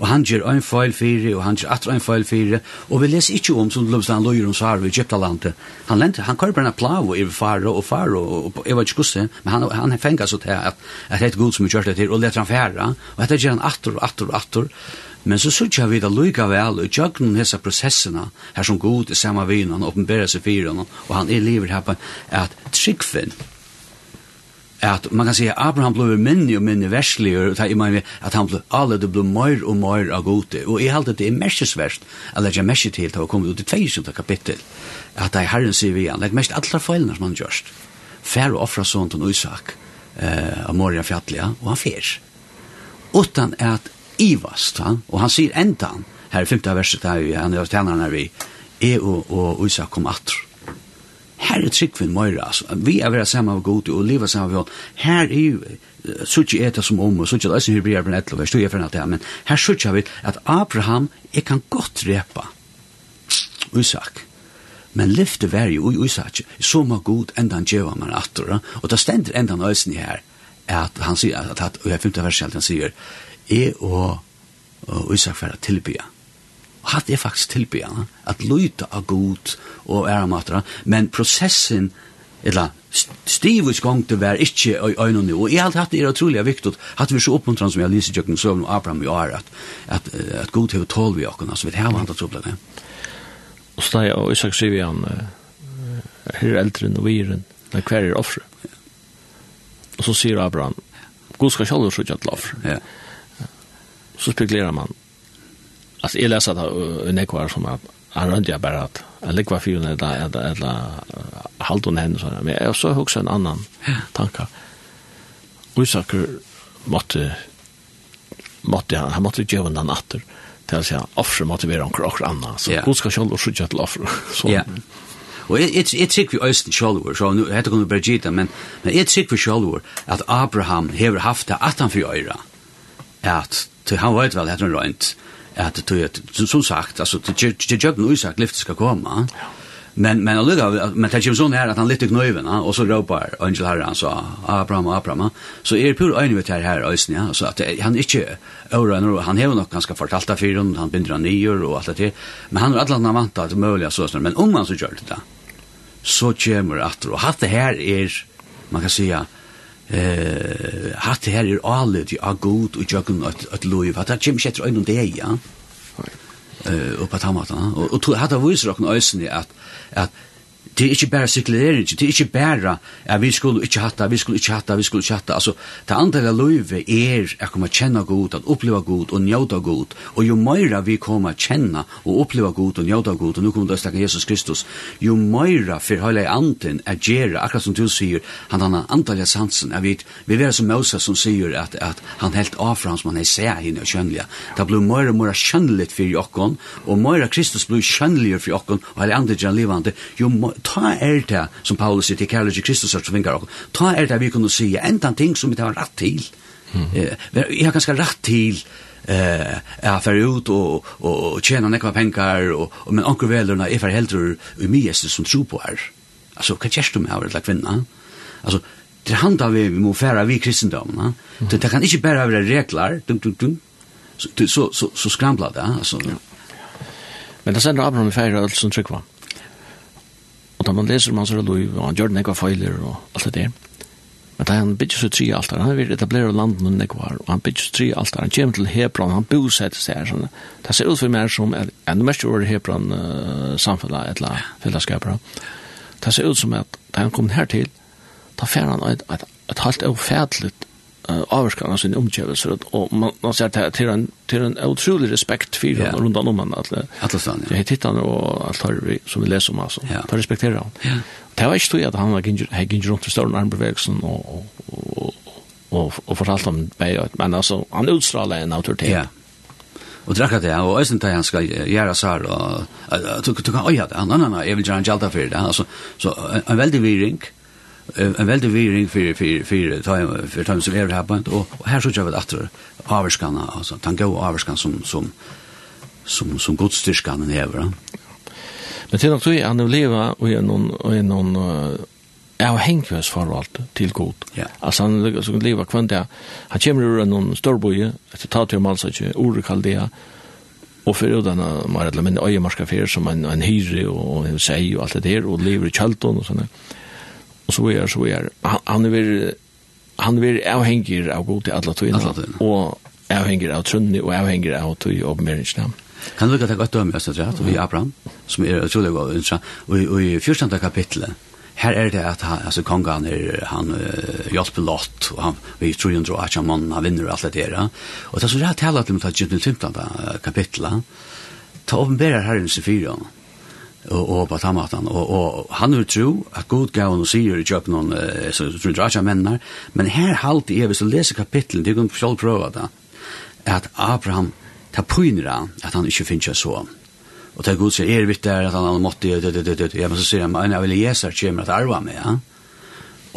og han gjør ein feil fyrir, og han gjør atra ein feil fyrir, og vi leser ikkje om som lømst han løyer om svar i Egyptalandet. Han lente, han kører brenna plav og er faro og faro, og jeg var ikke gusse, men han, han fengar så til at, at det er god som er gjørt det til, og leter han færa, og dette gjør han atter og atter og atter, Men så sutja vi da lykka vel og jøgnum hessa prosessina her som god i samme vi han åpenbæra seg fyrir og han er liver her på at tryggfinn at man kan säga Abraham blev minni och minni verslig og ta i mig att han blev alla det blev mer och mer av gode och i allt det är mäschesvärst eller mersi til helt har kommit ut i tvåsidan kapittel att det herren sier vi han legger mest alla feilene som han gjørst. Fär och offra sånt og Isak eh av Moria fjallia och han fyr utan att ivast han och han säger ändan här i femte verset där han är tjänaren här vi är och, og, Isak kom attr her er tryggvinn møyre, altså. Vi er vera saman av god og liva saman av god. Her er jo, sutsi eta som om, og sutsi eisen hybrider brenn vers, du er for det, men her sutsi vi at Abraham, jeg kan godt repa Isak, men lyfte vær jo i Isak, så må god enda han djeva man attora, og det stender enda han eisen her, at han sier, at, at, at, at, at, at, at, at, at, at, at, at, Og hatt er faktisk tilbyggjene, at lyta av god og æramatere, men prosessen, eller stivus gong til vær ikkje i øynene nu, og jeg hadde hatt det er utrolig viktig, hatt vi så oppmuntrande som jeg lyser tjøkken søvn og Abraham i år, at, at, at god hever tål vi okken, altså vi har hatt trobla det. Og steg og Isak sier vi han, her er eldren og viren, men hver er offre. Og så sier Abraham, god skal kjallar så til offre. Ja. Så spekulerer man, alltså jag läser det i nekvar som att han rönde jag bara att jag lägger fyra när eller, är eller halvt under henne sådär. Men jag såg också en annan tanke. Oisaker måtte måtte han, han måtte gjøre den natten till att säga offre måtte være omkring och annan. Så god skal själv och skydda till offre. Ja. Og jeg jeg, tykker vi øysten sjálfur, så nu heter kunne bare gita, men, men jeg tykker vi sjálfur at Abraham hever haft det at han for øyra, at han vet vel heter han røynt, at det som sagt alltså det jag nu sagt lyftet ska komma men men alltså men det sån här att han lite knövarna och så ropar Angel Harran så Abraham Abraham så är pur en vet här här ösn ja. Så att han inte Oran han har nog ganska fortalt där för han bindrar nior och allt det men han har alla andra vant att möjliga så men om man så gör det där så kommer att och hatt det här är man kan säga eh hatt her er allet ja god og jøkken at at loy hatt at chimsh etter einum dei ja. Eh og på tamata. Og og hatt av viser okkum øysni at at det er ikke bare sirkulering, det er ikke bare at vi skulle ikke hatta, vi skulle ikke hatta, vi skulle ikke hatta. Altså, det andre løyve er at komme kjenne god, at oppleva god og njøta god. Og jo mer vi kommer kjenne og oppleva god og njøta god, og nu kommer det å snakke Jesus Kristus, jo mer for hele anden er gjerne, akkurat som du sier, han har antallet sansen, jeg vet, vi er som Moses som sier at, at han helt avfram som han er seg henne og kjønnelige. Det blir mer og mer kjønnelig for jokken, og mer Kristus blir kjønnelig for jokken, og hele andre gjerne livande, jo mer, ta er det, som Paulus sier til kærlighet Kristus som vingar okkur, ta er det vi kunne si, enda ting som vi tar rett til. Mm. Jeg har ganske rett til eh är för ut och och tjäna några pengar och men onkel välorna är för helt i mig som tror på är. Alltså kan jag stämma över att kvinna. Alltså det handlar vi vi må färra vi kristendomen. Det det kan inte bara vara regler. Dum dum dum. Så så så så skramlar det alltså. Men det sender då Abraham färra alltså som tryckvar. Og da man leser om hans liv, og han gjør nekva feiler og alt det der. Men da han bygger seg tre altar, han vil etablere landet noen nekva her, og han bygger seg tre altar, han kommer til Hebron, han bosetter seg her. Sånn. Det ser ut for meg som, er, enn mest over Hebron uh, samfunnet, et eller fellesskapet. Det ser ut som at da han kom her til, da fer han et, et, et, halvt avfædligt uh, avskan av sin omgivelser och man, man ser att det en, till en otrolig respekt för yeah. honom runt om honom att Atlastan, ja. jag tittar nu och allt har vi som vi läser om alltså yeah. tar respektera honom yeah. det var inte så att han har gint runt i större armbevägelsen och, och, och, och, och fortalt om det men alltså han utstrålar en autoritet yeah. Og drakka det, og æsne det han skal gjøre sær, og du kan øye det, nei, nei, nei, jeg vil gjøre en gjelda for det, altså, så en veldig viring, en veldig viring for for for för för tant som är happened og her så jag vet efter avskanna altså, tanke och avskan som som som som godstyrskan är va. Men till också är nu leva och är någon och noen någon är hängkvös förvalt til god. Ja. Altså, han så leva kvant där. Han kommer ur någon storboje, ett tatium alltså inte orkaldea og for fyrir utan mer eller mindre øyemarska fyr som en, en hyre og en sei og alt det der, og lever i kjølton og sånne og så er så er han er är väl han vill avhängig av god till alla tøyene og avhängig av trunni og avhängig av tøy og människan. Kan du ikke ta godt döme jeg rätt vi i Abraham som er utrolig god og i 14 kapitlet Her er det at han altså, kongen er, han uh, hjelper lott, og han vi tror jo at han mann han vinner alt det der. Og det er så rett til at vi tar 15 kapitlet. Ta uppenbarar Herren 24 og, og på tamatan Og, og han vil tro at god gav og sier i kjøp noen, eh, så tror jeg ikke mennar, men her halt er hvis du leser kapitlen, du kan selv prøve det, at Abraham ta pyner han, at han ikke finner så. Og ta god sier, er vitt der, at han har måttet, ja, men så sier han, men jeg vil Jesar kommer at arva med, ja.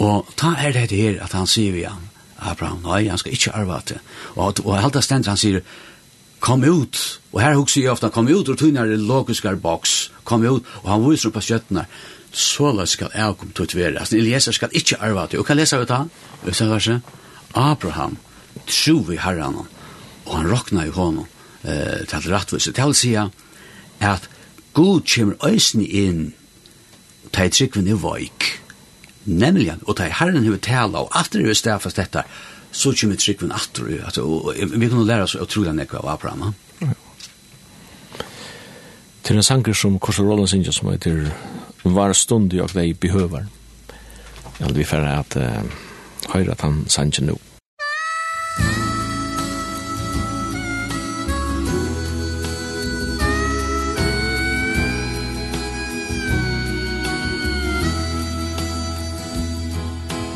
Og ta er det her, at han sier vi, ja, Abraham, nei, han skal ikke arva til. Og, og alt det stendt, han sier, kom ut. Og her hugser eg ofta kom ut, og tunnar i logiskar box. kom ut, og han viser på skjøttene, så la skal jeg komme til å tvere. Altså, Eliezer skal ikke arve til. Og kan leser vi da? så var Abraham, tro vi herren, og han råkna i hånden eh, til rattvise. Til å si at God kommer øysen inn, ta i tryggven i voik, nemlig, og ta i herren huvud tala, og alt er stafast dette, så kommer tryggven atter, altså, og vi kan lære oss utrolig nekva av Abraham. Ja. Til en sanger som Korsor Roland synger som heter Var stund jag dig behöver. Jag vill vi färre att uh, höra att han sanger nu.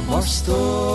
Var stund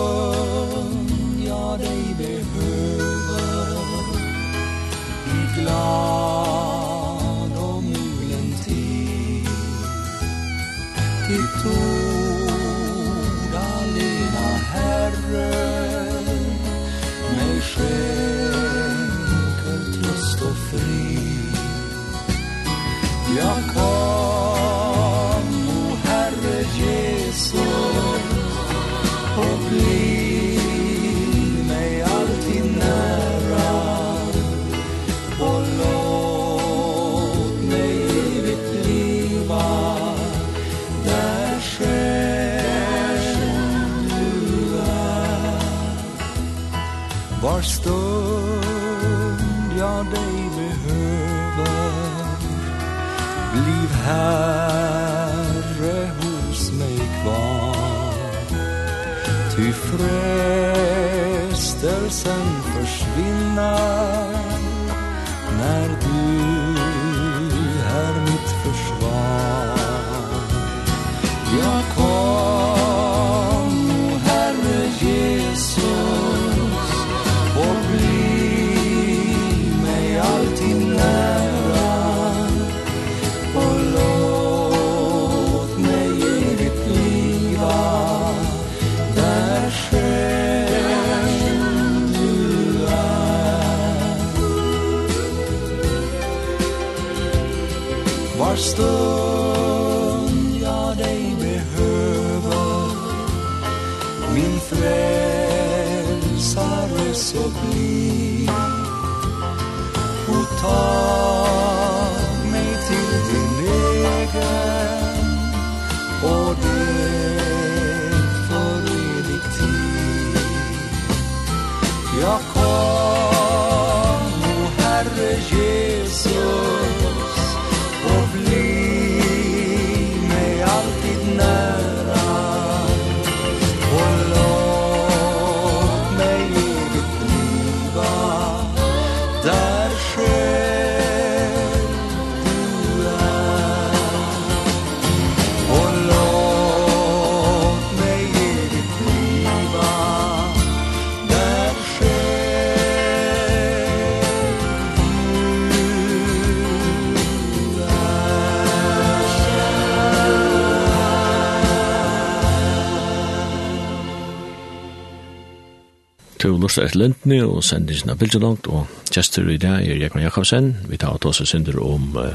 to Lurstad et Lindene og sender sin av Bildjelangt, og gestur i dag er Jekman Jakobsen. Vi tar til oss og sender om uh,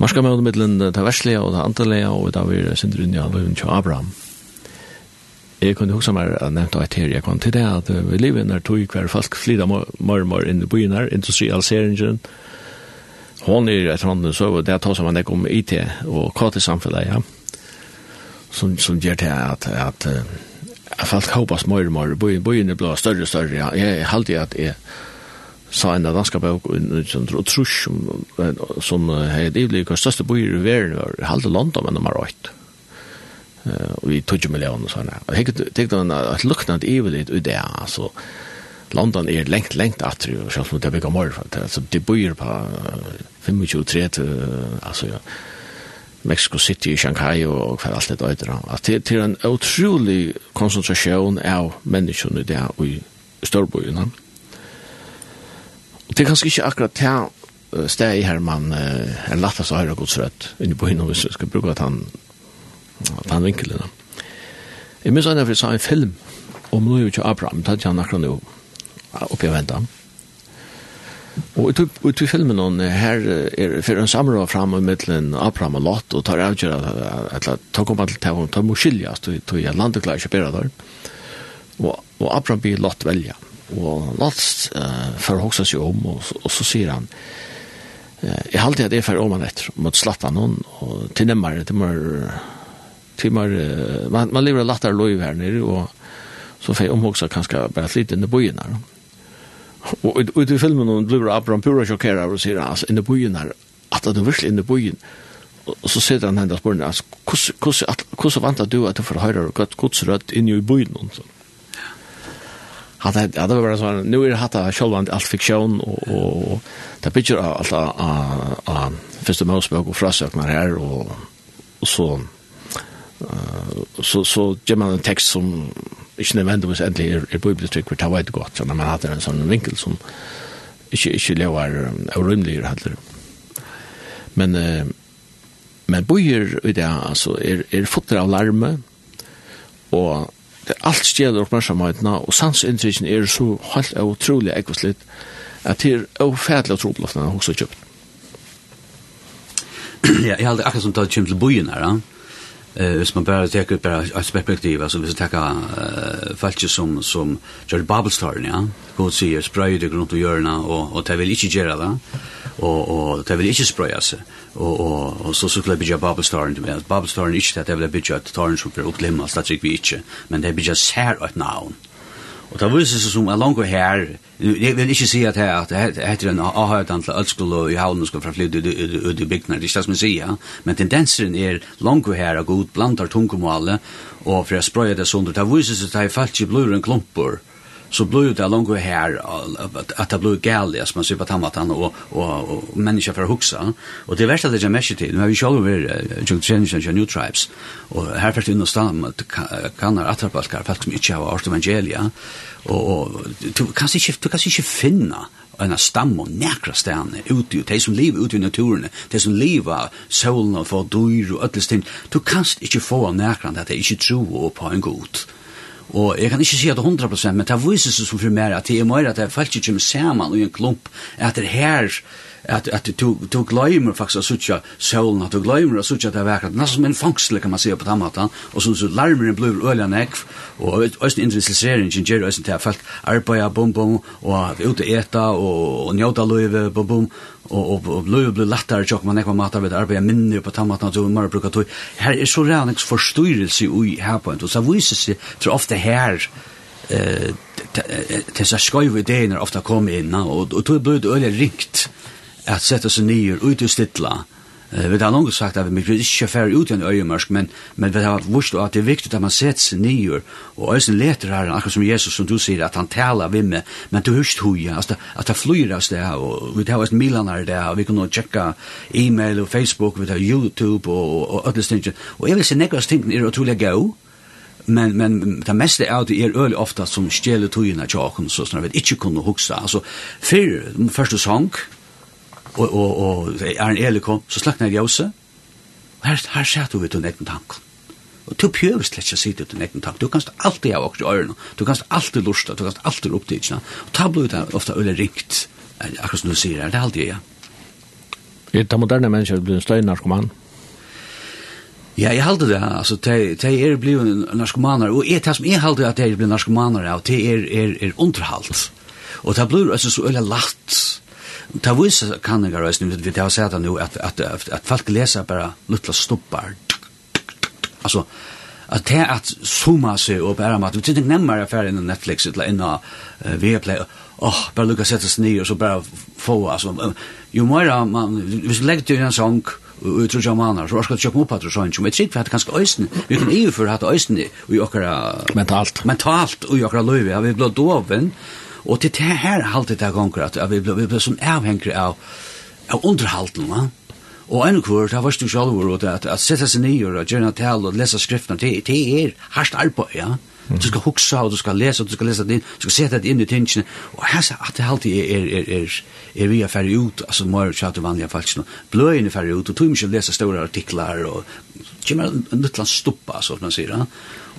marskamøyden mittelen det verslige og det antallega, og da vi synder inn i anløyden til Abraham. Jeg kunne huske meg at nevnte et her, jeg kom til det at vi lever når tog hver folk flyter mer og mer inn i byen her, industrialiseringen, hon er et eller annet, så det er tar som man ikke om IT og KT-samfunnet, ja, som, som gjør til at, at, uh, jeg falt kåpast mer og mer, byen, byen blevet større og større, ja. jeg halte at jeg sa en av danska bøk, og trus som som hei divlig, hva største byer i verden var, halte London, men de har røyt. Og vi tog millioner og sånne. Jeg tenkte han at luknant ivelig ut det, altså, London er lengt, lengt atri, og selv om det er bygget mer, altså, de byer på 25-30, altså, ja, Mexico City i Shanghai og, og alt det døyder. At det, det er en utrolig konsentrasjon av menneskene i der i størbojen. Og det er kanskje ikke akkurat det steg her man uh, er lattast å høre godsrødt inni på hinnom hvis vi skal bruke at han at han vinkelen. Jeg minns enn jeg sa en film om Louis Abraham, det hadde han akkurat nå oppi å vente han. Og ut i filmen hon, her er for en samråd fram og mittlen Abraham og Lot, og tar avgjør at at ta kom til ta hon, ta må skiljas, to jeg landet klar ikke bedre der. Og og Abraham blir Lot velja. Og Lot uh, for hoksa seg om, og, og så sier han, eh jeg halte at det er for om han etter, mot slatta noen, og til nemmere, til mer, til mer, man, man lever lattere lov her nere, og så får jeg omhoksa kanskje bare litt inn i bojen her, og Og ut i filmen hon blir Abraham pura sjokkerad og sier altså inne på byen her, at du virkelig inne på byen. Og så sier han henne spørsmål, altså, hvordan vant du at du får høyre og gøtt godsrødt inne i byen? Sånn han hade ja, det var så nu är det hatta självant allt fiktion och och det bygger allt av första Mosebok och frasöknar här och och så Uh, så så ger man en text som inte nödvändigtvis ändligen är, är bibeltryck för det inte så när man hade en sån vinkel som inte, inte lovar orymlig heller. Men uh, men bojer i det alltså är är fotter av larme och det allt stjäl uppmärksamheten och sansintrycken är så helt otroligt ekvosligt att det är ofärdligt otroligt när hon så köpt. Ja, jag hade akkurat som tagit kämpa till bojen här. Ja? Eh hvis man bare tar bare et perspektiv altså hvis man ta uh, falske som som gjør Babelstar ja. God sier, sprøy det runt och görna og, og det vil ikke gjøre det, og, og det vil ikke spraya seg, og, og, og så skulle jeg bli Babelstar inte med. Babelstar inte det vill bygge et tarn som blir för upplemma statistik vi ikke, Men det blir just här att now. Og det viser seg som er langt her, jeg vil ikke si at det heter en avhøytan til Ølskolo i havnen skal fra flytte ut i bygdene, det er ikke det som jeg sier, men tendensen er langt her og god blandar tungemålet, og for jeg sprøyer det sånt, det viser seg at det er falt ikke blod en klumper, så blir det långt här att det blir galet som man ser på tammatan och, och, och människor för att huxa. Och det värsta det är märker till, nu har vi själv varit Junk Change and New Tribes och här först inne och stannar med kanar attrapaskar, folk som inte har varit evangelia och, och du kan inte, du kan inte finna en stam og nekra stane ute, de som lever ute i naturen, de som lever solen og får dyr og ötles du kanst inte få nekra det är inte tro på en god. Og jeg kan ikke si at det er 100%, men det viser seg som for meg at det er mer at det er faktisk ikke med sammen og en klump, at det er her at at du du glömmer faktisk att söka solen att du glömmer att söka det verkar nästan som en fångstle kan man se på tamatan og så så larmer den blue öliga näck och öst intressering i Jerry öst där fast arbeta bom bom og att ute eta, og, og njuta löve bom bom og og och löve blir lättare man ekva mata við arbeiða minni på tamatan og mar bruka tog her er så ränix forstyrrelse ui her på og så visar seg tror ofta her eh tessa skoive idéer ofta kom inn og og då blir det rikt at sette seg nye ut i stilla. Uh, vi har langt sagt at vi vil ikke fære ut i en øyemørsk, men, men vi har vurst at det er viktig at man sätter seg nye og øyne leter her, akkurat som Jesus som du sier, at han taler vi med, men du hörst hur jag at, at det flyr av sted, og vi har vært milan her der, og vi kan tjekka e-mail og Facebook, vi har YouTube og, og, og alle stingene, og jeg vil si nekva stingene er utrolig men men det meste er det er øl ofta som stjeler tøyna tjokken så sånn vet ikke kunne hugsa altså för første sang og, og, og er en eli kom, så slakna jeg jose, og her, her sæt du ut den egen. Og du prøver slett ikke å sitte ut den. Du kanst alltid ha åker i ørene, du kanst alltid lusta, du kanst alltid opptidna, og ta blod ut ofta øyne ringt, akkurat som du sier det er alltid ja. Er det moderne mennesker blir en støy narkoman? Ja, jeg halte det, altså, de, er blivet narkomaner, og er det som jeg halte at de er blivet narkomaner av, de er, er, er underhalt. Og det blir altså så øyla latt, ta vise kan jeg reise, vi har sett nu, at, at, at, at folk leser bare luttla stoppar. Altså, at det at suma seg og bare mat, det er nemmere affære innan Netflix, eller innan uh, Viaplay, åh, bare lukka sette seg ned, og så bare få, altså, jo mer man, hvis du legger til en sång, og jeg tror ikke man så skal du kjøpe opp at du sånn, men jeg tror ikke vi hatt ganske øysen, vi kan EU for hatt øysen i okkara... Mentalt. Mentalt, og i okkara løyve, vi ble doven, og Og til det her halte det gonger at vi ble, vi ble som avhengig av, av underhalten, va? Og en kvar, det var du selv og det at, at sette seg nye og gjerne tal og lese skriftene, det, det er hardt arbeid, ja? Du skal huksa og du skal lese og du skal lese det inn, du skal sette det inn i tingene, og her sa at det alltid er, er, er, er, er vi er ferdig ut, altså må jeg kjøre til vanlige folk, bløyene er ferdig ut, og tog ikke lese store artikler, og kommer en luttland stoppa, så man sier, ja?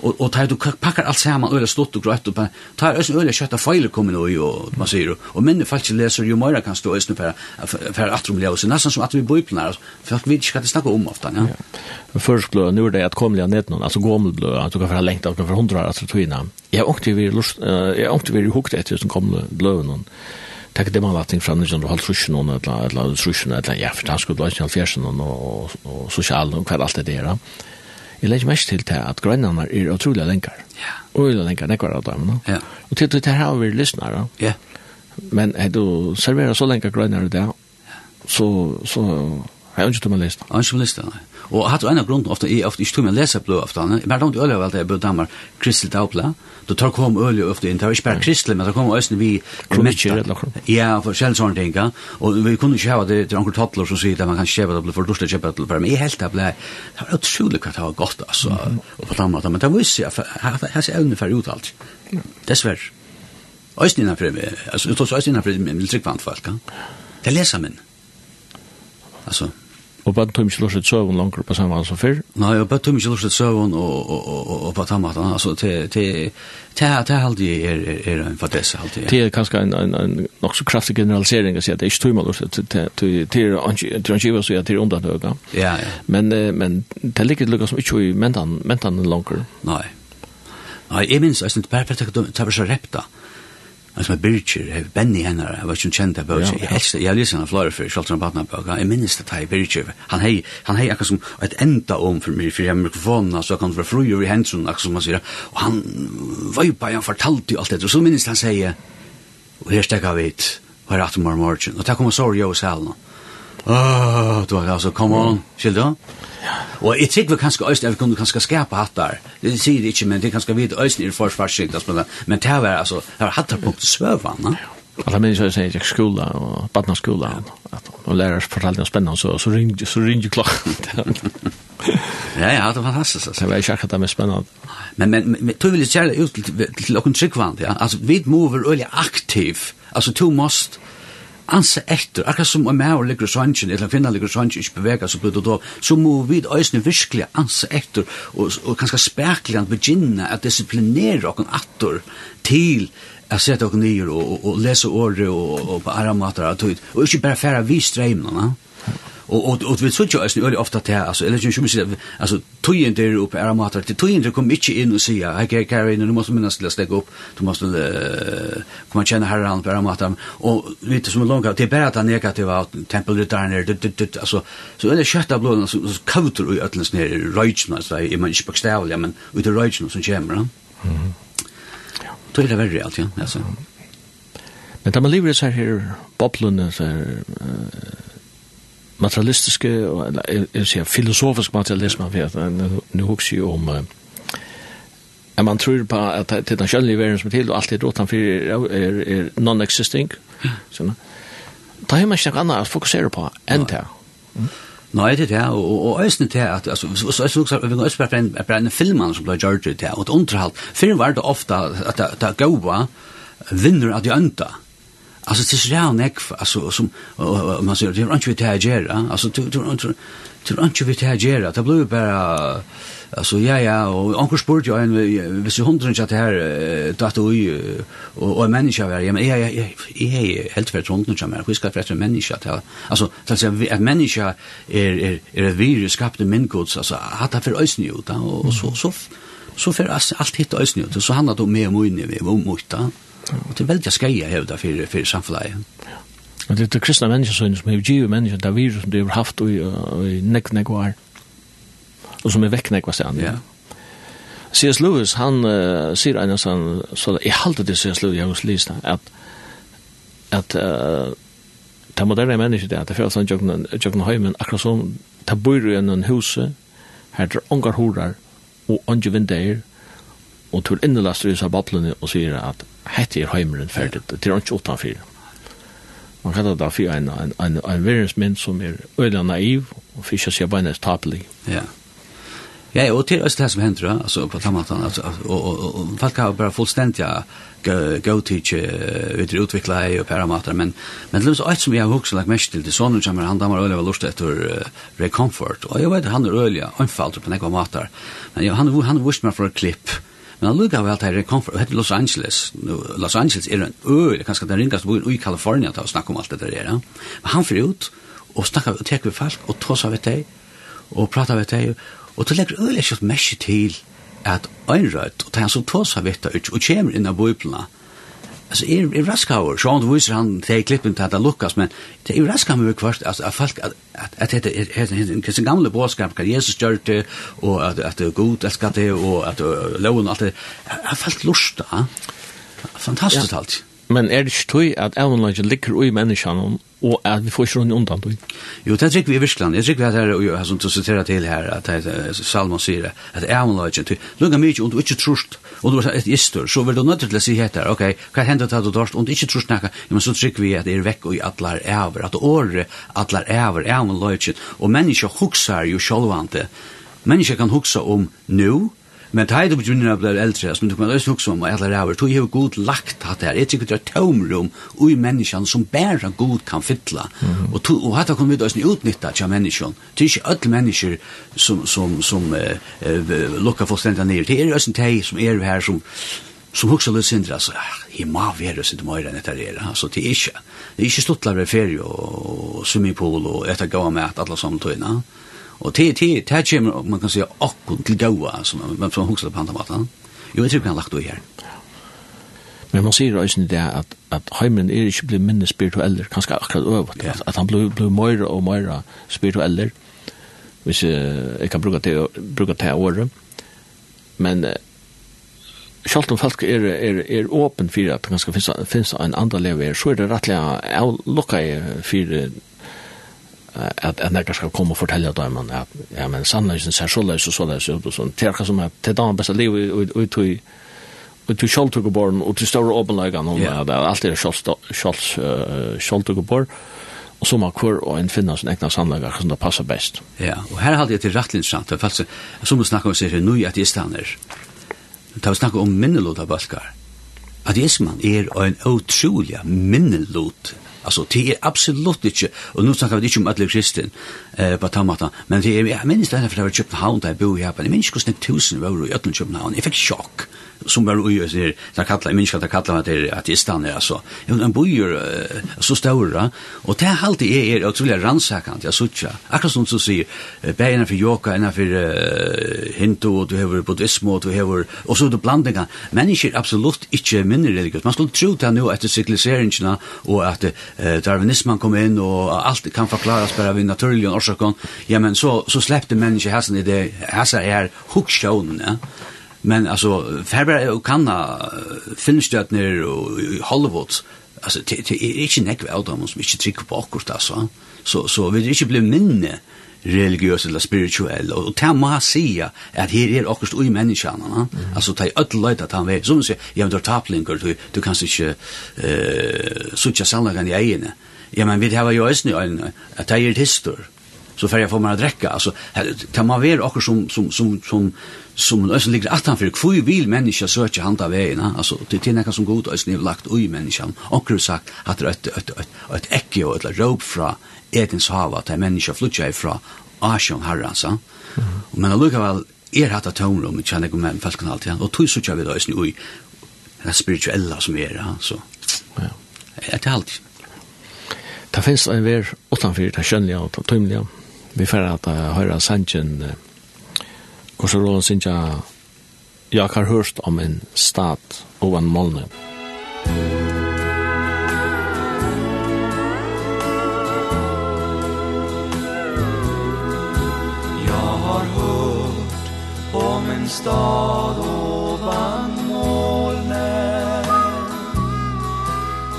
og og tar du pakkar alt saman øyla stott og grøtt og tar øyla øyla kjøtta feil komin og og man sier og menn faktisk leser jo meira kan stå øyla per per atrum leo så nesten som at vi bøypnar folk vet ikke hva det snakker om ofta ja. Først blå nu er det at komliga ned noen altså gommel blå at du kan få lengt av for hundra altså tøyna jeg ångte vi lust jeg ångte vi hukt etter som kom blå noen Takk det man latting fram når halt rushen og eller eller rushen eller ja for han skulle lage 40 og og sosial og kvar alt det er jeg legger mest til til at grønnerne er utrolig lenger. Ja. Utrolig lenger, det er av dem, no? Ja. Og til det her har vi lyssnere. Ja. Men er du serverer så lenger grønnere der, så, så har jeg ikke til å liste. Jeg har ikke til å liste, nei. Og hatt og en av grunnen ofte jeg ofte ikke tog meg å lese blå ofte, men det langt i øye av alt jeg bør damer Kristel Daupla, da tar kom øye ofte inn, det var ikke bare Kristel, men det kom øyne vi krometje, ja, for selv sånne ting, og vi kunne ikke ha det til anker tattler som sier at man kan kjøpe det, for dårlig kjøpe det, men jeg helt det ble, det var utrolig hva det var godt, altså, og på den måten, men det var ikke, jeg har evne for ut alt, dessverre. Øyne innanfor, altså, du tar så øyne innanfor, men vil trykke vant folk, det leser min, altså, Og bare tog ikke lortet søvn langer på samme som før? Nei, og bare tog ikke lortet søvn og, og, og, og på samme måte. Altså, det er alltid er, er, er en fadesse alltid. Det er kanskje en, en, en nok så kraftig generalisering å si at det er ikke tog man lortet til transkiva så jeg til undanhøyga. Ja, ja. Men, men det ligger lukka som ikke i mentan, mentan langer. Nei. Nei, jeg minns, jeg synes, bare for at det var så repta. Nei Men som er Birger, Benny henne, jeg var ikke kjent av Birger. Jeg helst, jeg lyser henne flere for Kjolter Batna bøk, Jeg minnes det her Birgir, Han hei, han hei akkurat som et enda om for meg, for jeg har mikrofonen, så kan det være fru i hensen, akkurat som man sier. Og han vøypa, han fortalte jo alt det, Og så minnes han sier, og her stekka vi hit, og her er morgen morgen. Og det kommer sorg jo i salen. Åh, du har altså, come on, skilder. Ja. Og jeg tror vi kanskje øyne, vi kunne kanskje skapa hattar. Det sier det ikke, men det kanskje vi øyne i forsvarsikt, men det var altså, det var hattar punkt svøvan, va? Alla minns jag säger jag skola och barna skola att och lärare fortalde en spännande så så ringde så ringde klockan. ja ja, det var fantastiskt alltså. Det var jag hade med spännande. Men men, men du vill ju ut till till kunna en ja. Alltså vid mover eller aktiv. Alltså du måste ansa etter, akkurat som om jeg ligger sannsyn, eller finna ligger sannsyn, ikke beveger seg på det da, så må vi øyne virkelig ansa etter, og, og kanskje spekelig begynne at disiplinere okken atter til Jeg sette dere nye og, og, og lese året og, og på andre måter og ikke bare fære vi streimene. Og og og vi søkjer oss nøyre ofta til altså eller ikkje mykje altså tøyen der oppe er matar. Til tøyen der kom ikkje inn og seia hei hei hei du måste minnast til å stegge opp du måste komma kjenne herran på er og lite som er långa det er bare at han negativa tempelrittaren er altså så er det kjøtta blåna så kauter i ötlens nere i røytsna så er man ikke bokstavlig men ut i røytsna som kommer tøy er verre alt ja altså. Men da man lever i seg her boblene, så materialistiske, eller jeg sier filosofisk materialisme, nu husker jo om at man tror på at det er den kjønnelige verden som er til, og alt er rått for er, er non-existing. Mm. Da har man ikke noe annet å fokusere på enn det. Nei, det er det, og, og øyne til at, altså, så jeg synes vi kan også bare at det en filmen som ble gjort det, og et underhold. Før var det ofte at det gode vinner at de ønta. Alltså det är redan ek alltså som man säger det är inte vi tar täger alltså du du du du inte vi tar täger det blir bara alltså ja ja och onkel sport ju en vi vis hundren chat här datt oj och en människa var ja men ja ja ja är helt för hundren chat men hur ska för en människa att alltså så att säga en människa är är är ett virus skapat av människor alltså har det för ösn och så så så för allt hitt ösn så handlar det om mer och mer om mycket Og det er veldig skeia hevda for, for samfunnet. Ja. Og det er kristna mennesker som hever givet mennesker, det er virus som de har haft i, i nek nek var, og som er vekk nek var stedet. Ja. C.S. Lewis, han uh, sier en sånn, så jeg halte til C.S. Lewis, jeg har lyst at, at uh, det moderne mennesker det, er, det føles han Jøkken Høymen, akkurat som, det bor i en hus, her er ångar horar, og ångar vindeier, og tur innelaster i seg bablene og sier at hette er heimeren ferdig, det er ikke utenfor. Man kan da fyr en, en, en, en verdensmynd som er øyla naiv og fyrt seg bare nest tapelig. Ja. Ja, og til det som hender, altså på tammatan, altså, og, og, og, folk har bare fullstendig go-teach ut i utvikla ei og paramater, men, men det er alt som jeg har hukst lagt mest til, det sånn kommer han damer øyla var lust etter rekomfort, og jeg vet han er øyla, anfalt på nekva mater, men han, han, han vurst meg for klipp, Men han lukar vel til kom fra Los Angeles. Los Angeles er en øy, det kanskje den ringast bor i Kalifornien til å snakke om alt det der. Ja. Men han fyrir ut og snakkar og teker vi folk og tåsa vi deg og pratar vi deg og til legger øyelig kjøtt mesje til at øynrøyt og til han som tåsar vi deg og kommer inn av bøyplene alltså är är raskauer så han visar han te klippen att Lukas men det är raskauer kvart alltså att folk att att det är en kisen gamla boskap kan Jesus gjorde och att att det är gott att skatte och att lån allt det har fast lust fantastiskt allt. Men är det ju att även när det ligger i människan og at vi får ikke rundt undan. Jo, det trykker vi i Virkland. Jeg trykker vi at her, og jeg som du siterer til her, at Salman sier at jeg må løgjen til. Lunga mye, og du ikke trust, og du er et istur, så vil du nødt til å si heter, ok, hva hender til at du torst, og du ikke trust nekka, men så trykker vi at det er vekk og i atlar æver, at åre atlar æver, jeg må løgjen, og mennesker huksar jo sjolvante, mennesker kan huksa om nu, Men det du begynner å bli eldre, som du kan også huske om, og alle ræver, du har god lagt hatt her, jeg tykker det er tomrum ui menneskene som bare god kan fytla, mm. og, to, og hatt kan vi da utnytta til menneskene, det er ikke alle mennesker som, som, som uh, uh, lukkar fullstendig ned, det er også de som er her som som hugsa lut sindra så he ma vera sit meira enn etter er. Altså det er ikke det er ikke stuttlar ved ferie og swimmingpool og etter gaua med at alla samtøyna Og til til til kjem man kan seia akkon til goa som man som hugsa på andre maten. Jo, eg trur kan lagt det her. Men man ser også det at at heimen er inte blir mindre spirituell, kanskje akkurat över yeah. at han blir blir mer og mer spirituell. Hvis jag kan bruka det bruka det ordet. Men Sjalt om folk er, er, er åpen for at det kanskje finnes, finnes en andre lever, så er det rettelig å lukke for at at nekka skal komme og fortelle dem man at ja men sannleggen ser så løs og så løs ut og sånn Det er terka som er til dagen beste liv ut ut Og til kjoltuguborn, og til større åpenleggene, og yeah. det er alltid kjoltuguborn, og så må hver og en finne sin egna sannlegger som det passer best. Ja, og her hadde jeg til rett interessant, for faktisk, som du snakker om, sier nu i er jeg til da vi snakker om minnelod av balkar, ateismen er en utrolig minnelot. Altså, det er absolutt ikke, og nå snakker vi ikke om alle kristen eh, på tammata, men det er, jeg minnes det her, for det var i København da jeg bor i Japan, jeg minnes ikke hvordan tusen var i København, jeg fikk sjokk som var ui, så här så kallar jag människa att kallar mig til att istan är alltså en bojur så stora och det er alltid är är otroligt rannsakant jag sutja, akkurat som så säger bäna för yoga ena för hindu och du hever buddhismo, og du hever, og så det blandinga, mennesker er absolut ikke minne religiös man skulle tro det nu efter og och att darwinismen kom in och allt kan forklaras bare vid naturlig, ja men så så släppte mennesker hæsen i det här er hukshonen ja Men alltså Faber och Kanna filmstjärnor och Hollywood alltså det är inte näck väl de måste inte trycka på akkurat alltså. Så så vi det inte blir minne religiös eller spirituell. Och ta må säga att här är också i människan va alltså ta öll lejt att han vet som säger jag vill ta du du kan inte eh sucha sanna kan jag inne ja men vi har ju ösn att det är histor så får jag få mig att dricka alltså kan man vara också som som som som som ösen ligger att han för kvui vil människa söka handa vägen alltså till till något som god ösen lagt oj människan och har sagt att det ett ett ett ett äcke och ett rop från Edens hav att människa flyttar ifrån Asian så men allikevel er hatt av tomrum, ikke han med med falken alltid, og tog så kjøy vi da i det spirituella som er, så, ja. det er alltid. Det finnes en ver utanfyr, det er og og tøymelige, vi får at høyre sannsyn hvor så råd synes jeg jeg har hørt om en stat og en målne Jeg har hört om en stad ovan molnen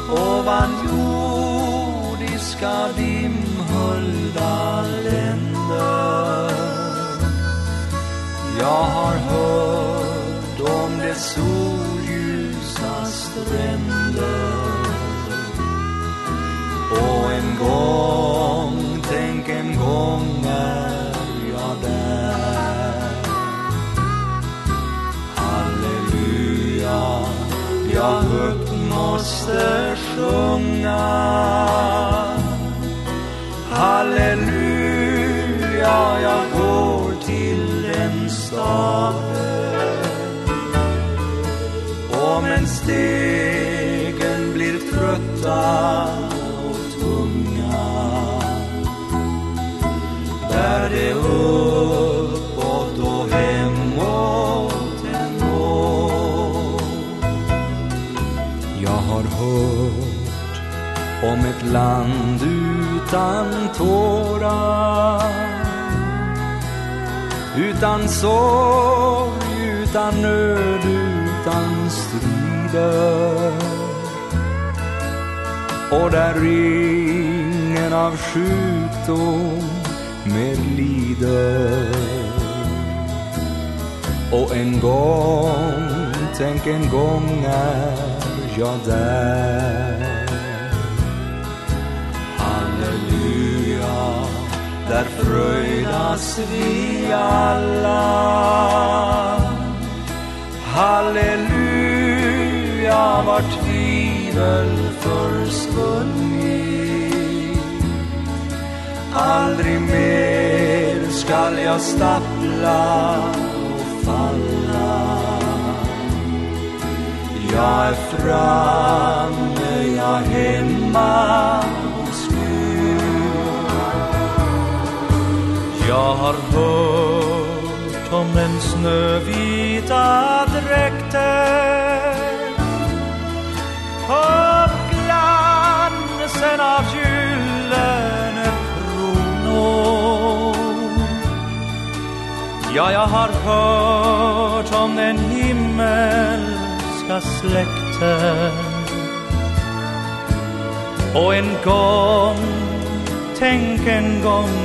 Ovan jordiska dimhuldan Jag har hört om det solljusa stränder. Och en gång, tänk en gång är jag där. Halleluja, jag högt måste sjunga. Halleluja, jag går staden Och men stegen blir trötta och tunga. Där det uppåt och hemåt en Jag har hört om ett land utan tårar. Utan sorg, utan nöd, utan strider. Och där ingen av sjukdom mer lider. Och en gång, tänk en gång är jag där. Där fröjdas vi alla. Halleluja, vart tvivel försvunnit Aldrig mer skall jag stappla och falla. Jag är framme, jag är hemma. Jag har hört om den snövita dräkten Om glansen av gyllene kronor. Ja, jag har hört om den himmelska släkten. Och en gång, tänk en gång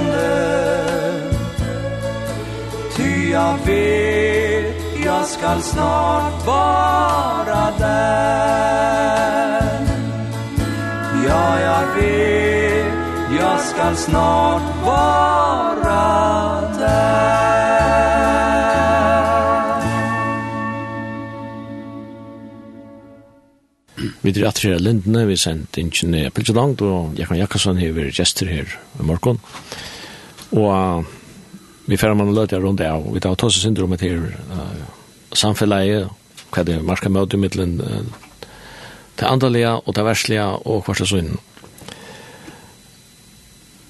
jag vet jag skall snart vara där Ja, jag vet jag skall snart vara där Vi drar tre lindene, vi sendt ingeniør Pilsjadang, og Jakob Jakobsen har vært gjester her i morgen. Og vi får man løte rundt av, og vi tar tåse syndromet til uh, samfunnet, hva det er, marska møte i middelen, uh, det andalige og det verslige og hva det.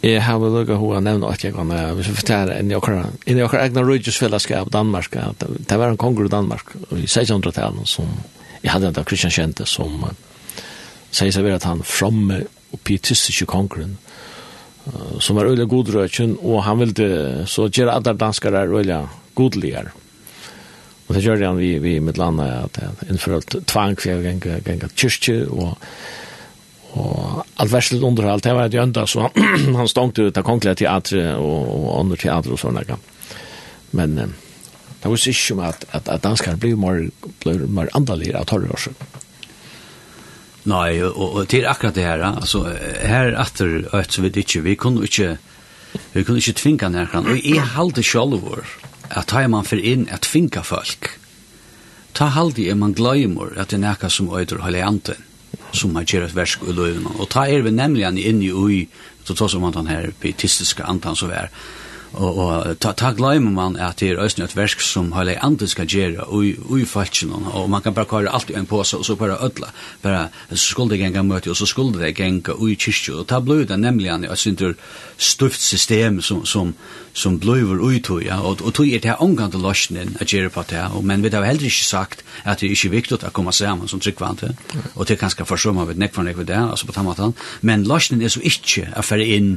Jeg har vel lukket hva nevnt at jeg kan, hvis vi forteller, enn i okkar egna rydgjusfellesskap Danmark, det var en konger i Danmark, i 1600-tallet, som jeg hadde en av Kristian Kjente, som uh, sier seg ved at han fromme og pietistiske kongeren, uh, som var øyla godrøkjen, og han ville så gjøre alle danskere er øyla godligere. Og det gjør han vi, vi med landet at han innført tvang for jeg ganger, ganger kyrkje og og alt verslet underhold, det var et jønda, så han stångte ut av kongelige teatre og, og andre teatre og sånne. Men det var ikke om at, at, at danskere ble mer, mer andalige av torre årsøk. Nei, og, og til akkurat det her, här, her här efter att vi ikke, vi kunne ikke, vi kunne ikke tvinga nærkene, og jeg halte håller at att ta man for inn at tvinga folk. Ta halte är man glömmer at det näka som øyder håller anten som har gjort versk och löven. og ta er vi nemlig inn i ui, så tar som att den her pietistiske antan som er, og, og ta, ta glemmer man at det er østene et versk som har lei andre skal gjøre ui falskjennom, og man kan bare kare alt i en påse, og så bare ødla, bare skulle det genga møte, og så skulle det ganga ui kyrkje, og ta blod det nemlig an, jeg synes stuft system som, som, som blod ut tog, ja, og, og tog er det omgang løsningen at gjøre på det, og, men vi har heller ikke sagt at det er ikke viktig å komme sammen som tryggvant, og det er ganske forsømmer vi nekk nekvar det, altså på tamatan, men løsningen er så ikke å fære inn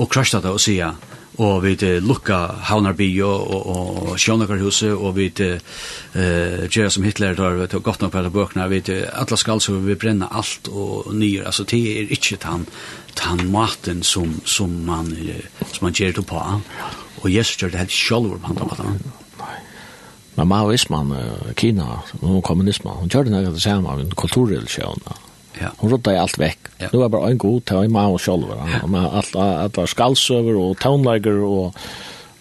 og krasjta det og sier, og vi til lukka Havnarby og, og, og Sjønakarhuset, og vi til uh, Gjera som Hitler tar vi tar godt nok på alle bøkene, vi til alle skal så vi brenner alt og nyer, altså det er ikke den, den maten som, som man, som man gjør det på, og Jesus gjør det helt sjølv om han tar på den. Men maoismen, Kina, kommunismen, hun gjør det nærmere det samme av en kulturrelisjon, Ja. Hon rodda i allt veck. Ja. Det var bara en god tag i och själv. Ja. Men allt att var skallsöver och tonlager och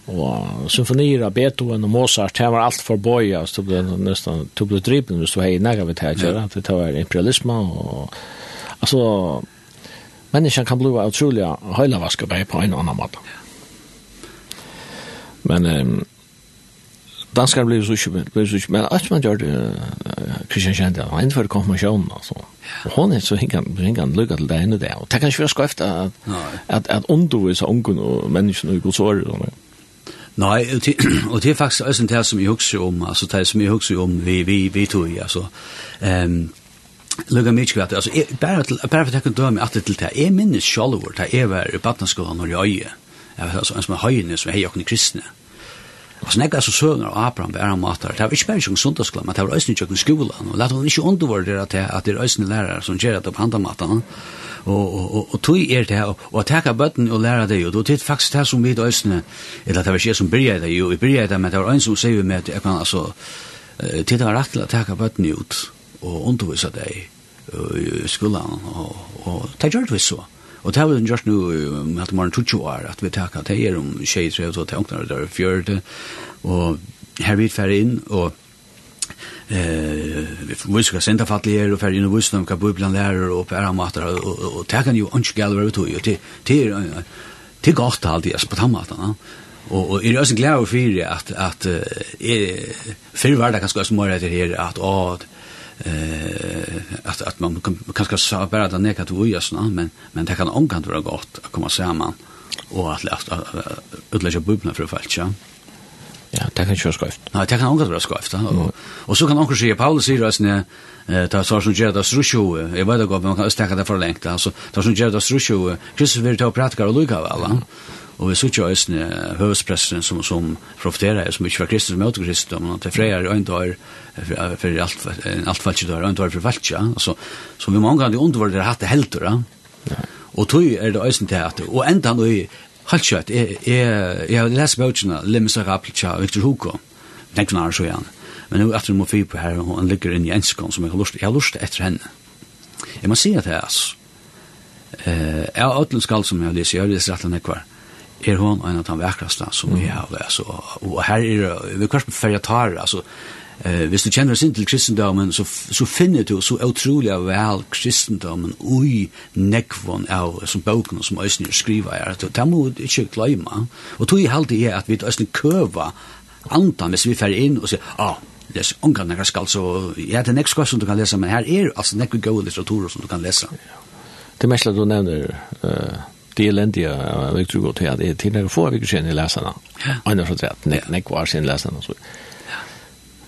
och symfonier av Beethoven och Mozart det var allt för boja så det nästan tog det drippen så hej när vi tar det att det var imperialism och alltså människan kan bli otroliga hela vaska på en annan måte. Men um, danskar blir så ikke, blir så ikke, Men att man gjør det Christian kjente, han inför konfirmation altså. Og hon er så hinkan hinkan lucka til det ene det, og det kanske vi ska efter at, at att undervisa ungen og menneskene i Guds ord och Nei, og det er faktisk også det som jeg husker om, altså det som jeg husker om vi vi vi tog ju alltså. Ehm Lugga mig kvart. Alltså bara till bara för att jag kan att det till det. Är minnes Charlotte, det är var i Battenskolan och jag. är. Jag vet Alltså en som har höjnes som hejar och kristna. Mm Og snakka så søgner av Abraham bæra matar. Det var ikke bare en sundagsklem, men det var øyne kjøkken skolan. Og lette man ikke undervurdere det at det er øyne lærere som gjør at det på andre matar. Og, og, og, og tog er det her, og teka bøtten og læra det jo. Det er faktisk det som vi øyne, eller det var ikke som bryr det jo, vi bryr det, men det var øyne som sier med at jeg kan altså, til det var rett til å teka bøtten ut og undervisa det i skolan. Og, og det gjør det vi så. Mm Og det har vi gjort nu, med at morgen 20 år, at vi takk at det er om tjej, tre, og tank, når det er fjørte, og her vi fer inn, og eh vi ska sända fattligare och för och visst om kapublan lärare och på andra matar och och ta kan ju inte gå över till ju till till till gott allt det på tamatarna och och är det så glad för att att är för var det kanske så mer det här att åt eh att att man kan kanske så bara där ner att voja såna men men det kan omkant vara gott att komma samman och att läsa utlägga bubblan för fallet ja. Ja, det kan ju skrift. Nej, det kan omkant vara skrift. Och och så kan onkel se Paulus säger att när ta så som ger det strusho. Jag vet inte om man kan stäcka det för längt alltså. Ta som ger det strusho. Kristus vill ta praktiker och lucka väl. Og vi sitter jo høvespressen som, som profiterer, som ikke var kristen som møter kristen, men at det freier øyndår for alt, alt valgtidår, øyndår for valgtidår. Altså, så vi mange av de undervårdere hatt det helt, ja. Og tog er det også til at, og enda han i halvkjøtt, jeg jeg, jeg har lest bøtjene, Limmes og Rappeltja Victor Hugo, tenkte han så igjen. Men nu etter må fyr på her, og han ligger inne i enskån, som jeg har lyst, jeg har lyst etter henne. Jeg må si at det er, altså. Eh, Jeg har ødelen skall som jeg har lyst, jeg har lyst rett og nekvar er hon en av de vackraste som vi har. Alltså, och här är det, vi kanske tar, alltså, Eh, hvis du kjenner sin til kristendommen, så, så finner du så utrolig vel kristendommen ui nekvån av som boken som Øystein skriver her. Det må du ikke glemme. Og tog i halde er at vi Øystein køver andan hvis vi fer inn og sier, ah, les ongan nekka skal, så ja, det er nekka som du kan lese, men her er altså nekka gode litteratur som du kan lese. Det mest du nevner, uh, det är ländigt jag vet ju gott att det är till några få veckor sedan i läsarna. Annars så att nej nej kvar sen läsarna så.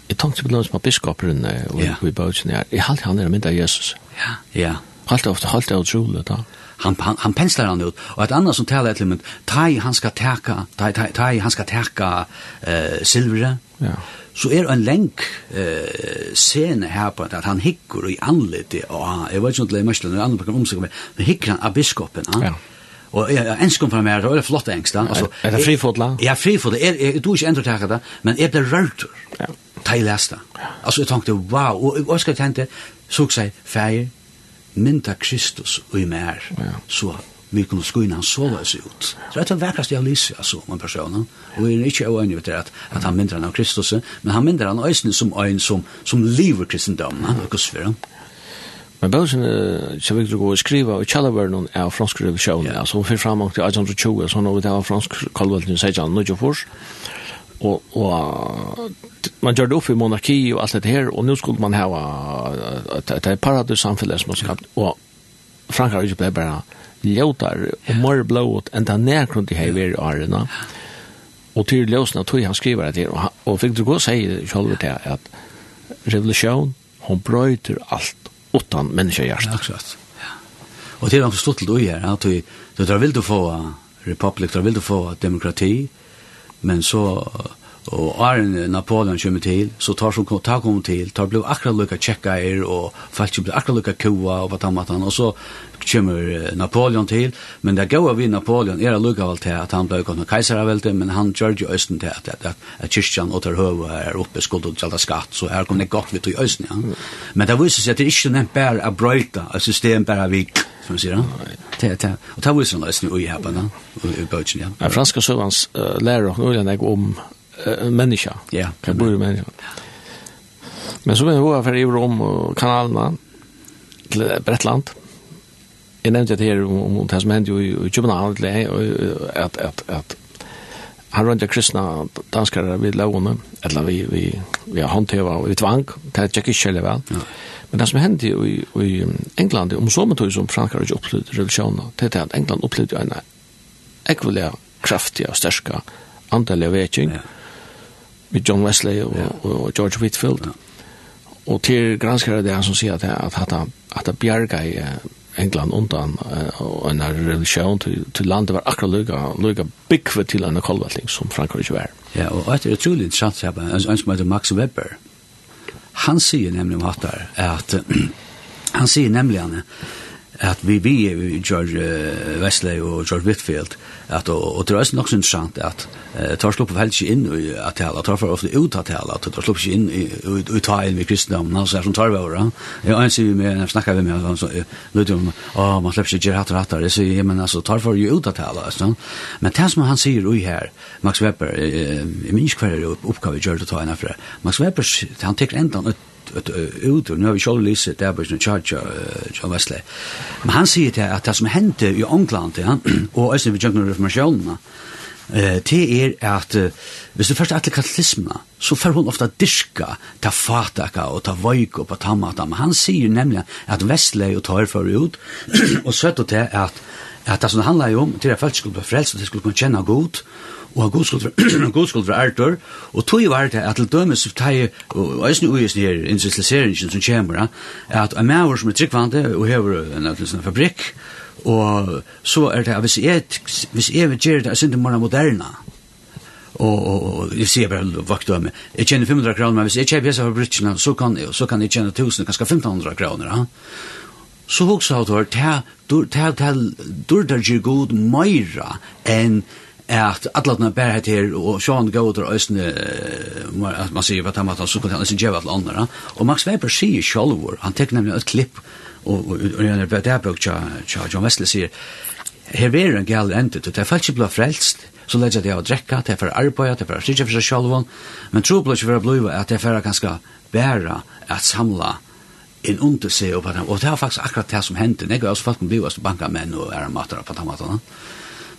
Jag tänkte på någon som biskopen och vi båten är. Jag halt han är med där Jesus. Ja. Ja. Halt ofta halt av Jule då. Han han, han penslar han ut och ett annat som talar till mig tai han ska täcka tai tai tai han ska täcka eh silver. Ja. Så er en lenk eh scen här på att han hickar i anlite och jag vet inte om det är mest eller andra program som men hickar han av biskopen. Ja. Og jeg er enskom fra meg, det er flott engst. Er, er det frifodla? Ja, frifodla. Jeg, jeg, jeg, du ikke endre takk det, men jeg ble rørt ja. til jeg leste. Altså, jeg tenkte, wow. Og, jeg skal tenkte, så jeg feir, mynda Kristus og i mer, ja. så vi kunne skuina han så løs ut. Så det er det vekkast jeg lyser, altså, om en person. Og jeg er ikke øyne ut at, at han mindre han av Kristus, men han mindre han øyne som øyne som, som lever kristendommen, og kusfyrer. Ja. Men Bøvsen så viktig å gå og skrive og kjelleverden av fransk revisjon, yeah. altså hun fikk fram til 1820, så nå det var fransk kalvelden i 1694, og, og man gjør det opp i monarki og alt dette her, og nå skulle man ha et, et paradis samfunnet som man skapt, og Frankrike ble bare ljøtar, og mer blått enn det nærkrunt i heiver i årene, og til løsene tog han skriver det her, og, og fikk du gå og sier selv til at revolusjon, hun brøyter alt utan människa hjärta. Ja, exakt. Ja. Och det är en förstått då här att du du drar vill du få republik, du vill du få demokrati, men så Og Arne Napoleon kommer til, så tar som tar kom til, tar blir akkurat lukka tjekka er och faktiskt blir akkurat lucka koa och vad han og så kommer Napoleon til, men det går vi Napoleon er lukka vel til at han ble kongen keiserveldet, men han gjør jo østen til at, at, at, at kyrkjan og tar høve er oppe skuld og tjalda skatt, så her kom det godt vi tog østen, ja. Men det viser seg at det ikke nevnt bare er brøyta, et system bare vik, som sier han. Det, det. Og det viser han østen i heppen, ja, i bøtjen, ja. Ja, franska søvans uh, lærer nok om uh, menneska, ja, det bor menneska. Men så vil jeg hva for i rom og kanalene til Bretland, mm jeg nevnte det her om, om det som hendte jo i København, at, at, at han rundt kristna danskare vid lovene, eller vi, vi, vi har håndtøva og vi tvang, det er ikke kjellig vel. Ja. Men det som hendte i, i England, om så mye som Frankrike ikke opplevde revolusjonen, det er at England opplevde en ekvelig kraftig og sterska andelig veking, ja. med John Wesley og, ja. og, George Whitfield. Ja. Og til granskare det er han som sier at, at, at, at, at bjerga i England undan og en religion til, til landet var akkurat lukka, lukka byggve til en kolvetling som Frankrike var. Ja, og etter er utrolig interessant, en som heter Max Weber, han sier nemlig om hattar, at han sier nemlig han, at vi vi gjør uh, Wesley og gjør Whitfield at, og, og det er også nok så interessant at uh, tar slupper helt ikke inn i at tala tar for ofte ut at tala tar slupper ikke inn i, i, i, i talen ved kristendommen. Altså som tar vi over ja, en sier vi med jeg snakker vi med han så lyder om å man slipper ikke gjøre gjør hattar hattar jeg sier men altså tar for jo ut at tala altså. men det som han sier ui her Max Weber jeg minns hver oppgave gjør det ta enn Max Weber han tekker enda et ut, ut nu har vi sjálf det där på Charge John Wesley. Men han säger det att det som hände i England, ja, och også vi jøkken Reformationen eh det er at hvis du først atle katalismen så får hun ofta diska ta fataka og ta vøyk på tamata men han sier nemlig at Vestley og tar for ut og søtter til at at det som det handler om til at folk skulle bli frelst og de skulle kunne kjenne godt og han god skuld fra Arthur, og tog var det at til dømes teg, og eisen uges nere industrialiseringen som kommer, at en maver som er tryggvande, og hever en fabrikk, og så er det, hvis jeg, hvis jeg vil gjøre det, er synd mer moderna, og og og jeg sier bare vakt om. Jeg tjener 500 kroner, men hvis jeg kjøper hese fabrikkene, så kan så kan jeg tjene 1000, kanskje 1500 kroner, ja. Så hugsa hat hår, ta ta ta dur der god meira enn at alla den bär här och Sean Goder ösne att man ser vad han så kan han inte ge andra och Max Weber ser Scholwer han tar nämligen ett klipp och och när det där bok John Wesley ser här är en gal ente det är falskt blå frälst så lägger det att dricka det för arbete det för sig för sig själv men tror på för blå att det för ganska bära att samla in under sig och på och det har faktiskt akkurat det som hände när jag så fast blev oss banka män och är matar på tomaterna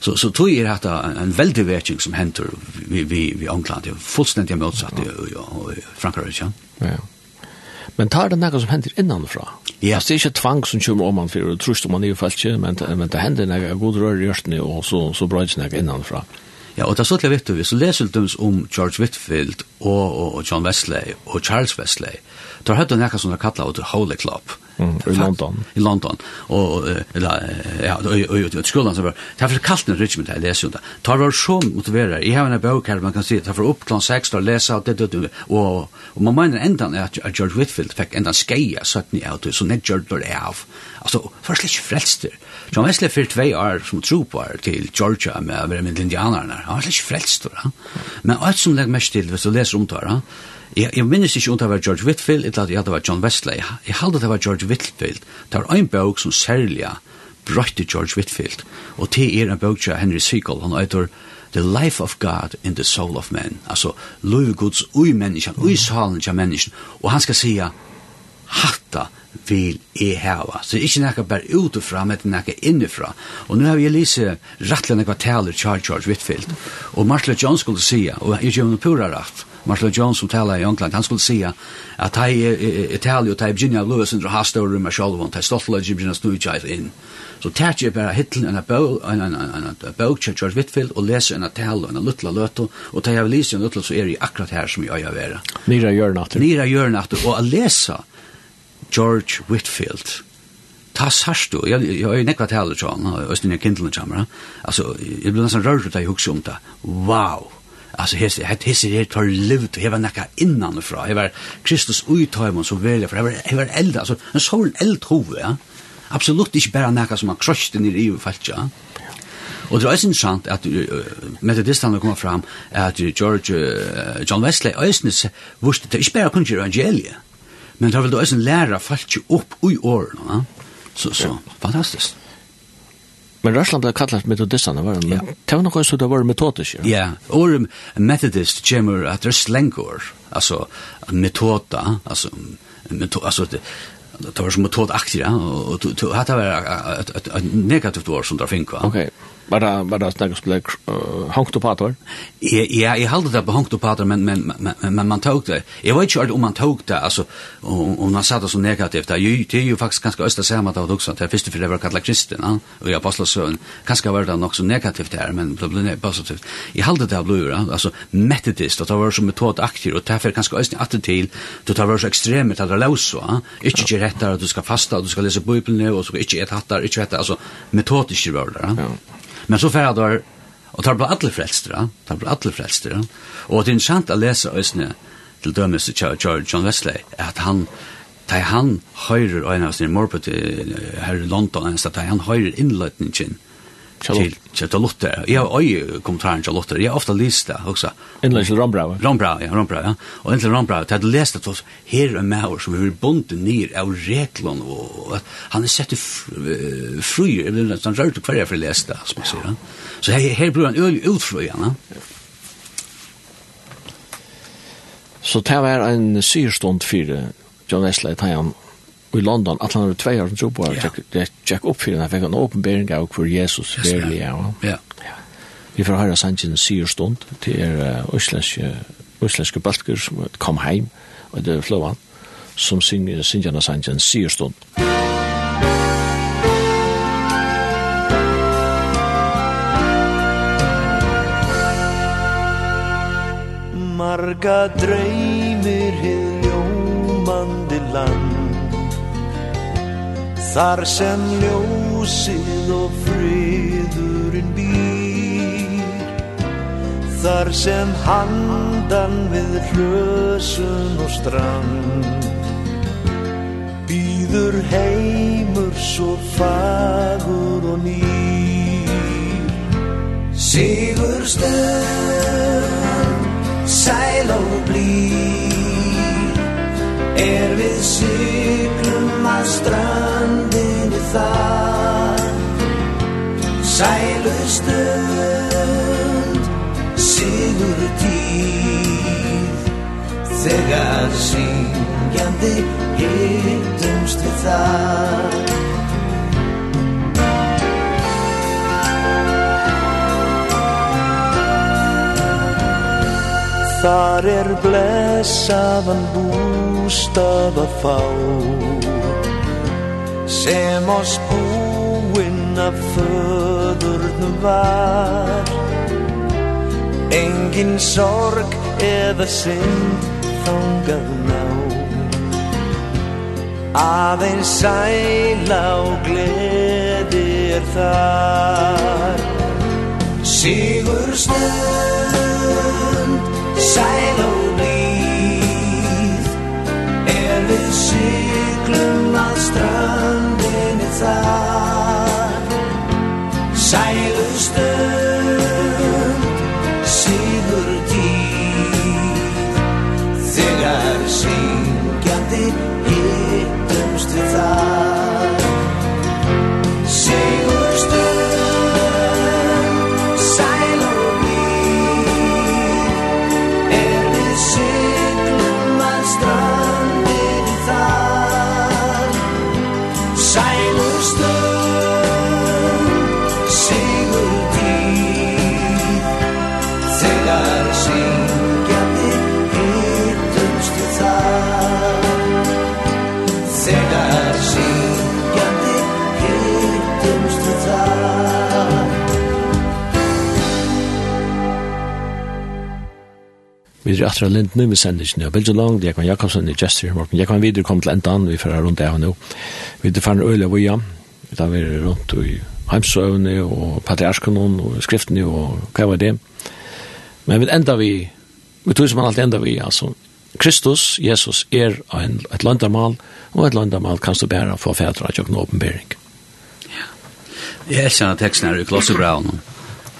Så så tog er att en väldig värking som händer vi vi vi England är fullständigt motsatt i Frankrike. Ja. Men tar det något som händer innanfra. Ja. Alltså det är inte tvang som kommer om man för och tror man är ju falskt men men det händer några god rör i östen och så så bra inte något innanför. Ja, och det så till vet du, så läser du om George Whitfield och och John Wesley och Charles Wesley. Då hade de något som de kallar The Holy Club. Mm Mm, I London. I London. Og, eller, ja, og, og, og, skolan så var, det var kallt i Richmond her, leser det. Tar var så motiverer. Jeg har en bøk her, man kan se. det for opp klant 6, og lesa, og det, det, og, og man mener enda at George Whitfield fikk enda skeia 17 out så net George der av. Altså, først litt frelster. Så han for tvei år som trooper til Georgia med å med indianerne. Han var slett frelster. Men alt som legger mest til, hvis du leser om det, Jeg, jeg minnes ikke om det var George Whitfield, eller at ja, det var John Wesley. Jeg halde det var George Whitfield. Det var en bøk som særlig brøtte George Whitfield. Og det er en bøk av Henry Segal. Han heter The Life of God in the Soul of Man. Altså, lov Guds ui menneskene, ui salen til menneskene. Og han skal sige, hatta vil jeg hava. Så det er ikke nekka bare utifra, men det er nekka innifra. Og nu har vi lise rettelig nekva taler Charles George Whitfield. Og Marshall Jones skulle sige, og jeg gjør noe pura rett, Marshall Jones som talar i England, han skulle säga att han är Italien och han i Virginia Lewis under Hastor och Marshall och han stolt i Virginia Snowchild in. Så tar jag bara hittel en bok till George Whitfield och läser en tal och en liten løtto, och tar jeg leser en liten så är det akkurat här som jag gör vera. Nira gör hjørnatter. Nira gör hjørnatter, och att läsa George Whitfield, ta sarst du, jeg har jo nekva taler til han, Østinja Kindlen kommer, altså, jeg blir nesten rørt ut av jeg hukse om det, wow, alltså hes het hes det tar livet heva näka innan och fra heva Kristus utheimen så väl för heva heva eld alltså en sol eld hove ja. Absolut inte bara näka som har crushed in i falcha Og det er også interessant at metodisterne kommer fram at George uh, John Wesley øyne vurste det ikke bare kunne gjøre evangeliet, men det har vel da øyne lærer falt ikke opp i årene. Så, så fantastisk. Men Russland ble kallat metodistene, var det? Men det var noe som det var metodisk, ja? Ja, ordet metodist kommer at det er slengor, altså metoda, altså, metoda, altså, det det var som metodaktig, ja, og det var et negativt ord som det finnes, va? Okej. Bara bara snacka spela uh, hankt upp ator. Ja, ja, jag hållde det på hankt upp ator men men men men man tog det. Jag vet inte om man tog det alltså om om man satt så negativt. Det är ju det är ju faktiskt ganska östra samma att också att det första för det var kallat kristen, och jag apostlar så kanske var det också negativt där men det blev positivt. Jag hållde det blue alltså metodist att det var som metod aktiv och därför kanske östra att till då tar var så extremt att det lås så. Inte rätt att du ska fasta, du ska läsa bibeln och så inte ett hattar, inte vet alltså metodiskt var det. Ja. Men så fer der og tar på alle frelstere, tar på alle frelstere. Og det er interessant å lese øsne til dømes til John Wesley, at han, da han høyrer øyne av sin til her i London, da han høyrer innløtningen til til Charlotte. Jeg har øye kommentaren til Charlotte. Jeg har ofte lyst det også. Endelig til Rombrau. Rombrau, ja, Rombrau, ja. Og endelig til Rombrau. Jeg hadde lest det også. Her er med oss som vi vil bonde ned av reglene. Og han er sett i fru. Han rørte hver jeg for å lese det, som jeg sier. Så her, her blir han øl utfru ja. Så det var en syrstund for John Wesley, da han i London, at han var tvei år som tro på, det tjekk opp fyrir, han fikk en åpenbering av hvor Jesus verlig er. Ja. Vi får høyre sannsyn en sier stund til er uslenske øslenske balker som kom heim, og det er flåan, som synger sannsyn sannsyn sier stund. Marga dreymir hið ljómandi land Sarsen ljósið og friðurinn býr. Þar sem handan við hlösun og strand. Býður heimur svo fagur og nýr. Sigur stöð, sæl og blír Er við syklum að strandinu þar. Sælu stund, sigur tíð. Þegar syngjandi hittumst við þar. Þar er blessaðan búr bústaða fá. Sem oss búinn af föðurnum var. Engin sorg eða synd þangað ná. Aðeins sæla og gleði er þar. Sigur stund, sæla og gleði stranden et sag Seiler stund Sigur tid Þegar syngjandi Hittumst við sag Vi er etter lindene, vi sender ikke ned Bilge Lang, det er kan Jakobsen, det er Jester, Morten. Jeg videre kom til enden, vi fører rundt det her nå. Vi er ferdig øyelig av Uja, vi tar vi rundt i Heimsøvne og Patriarskonen og Skriftene og hva var det. Men vi enda vi, vi tror som man alltid enda vi, altså, Kristus, Jesus, er en, et landamal, og et landamal kan stå bæra for fædra og en åpenbering. Ja. Jeg elsker teksten her i Klosse Brown,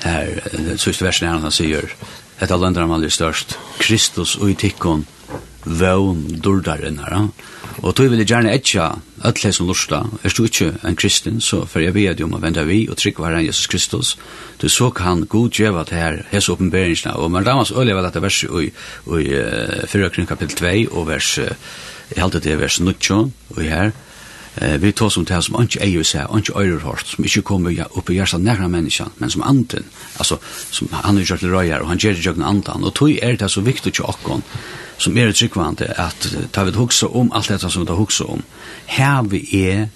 her, sørste versen her han sier, Hetta landar man størst. Kristus og i tikkon vøvn durdarinnar. Og tog vil jeg gjerne etja ötle som lusta. Er du ikke en kristin, så for jeg vet jo om å vende vi og trygg var Jesus Kristus. Du så kan god djeva til her, hese oppenberingsna. Og man damas øyla vel dette verset i, i uh, 4 kapitel 2 og vers, uh, jeg halte det vers 9 og her, Eh, vi tar som det som ikke eier seg, ikke øyrer hårdt, som ikke kommer opp i hjertet nærmere mennesker, men som anden, altså, som han er gjort til røyer, og han gjør det gjør andan, og tog er det så viktig til åkken, som er tryggvande, at ta vi hukse om alt dette som vi tar hukse om, her vi er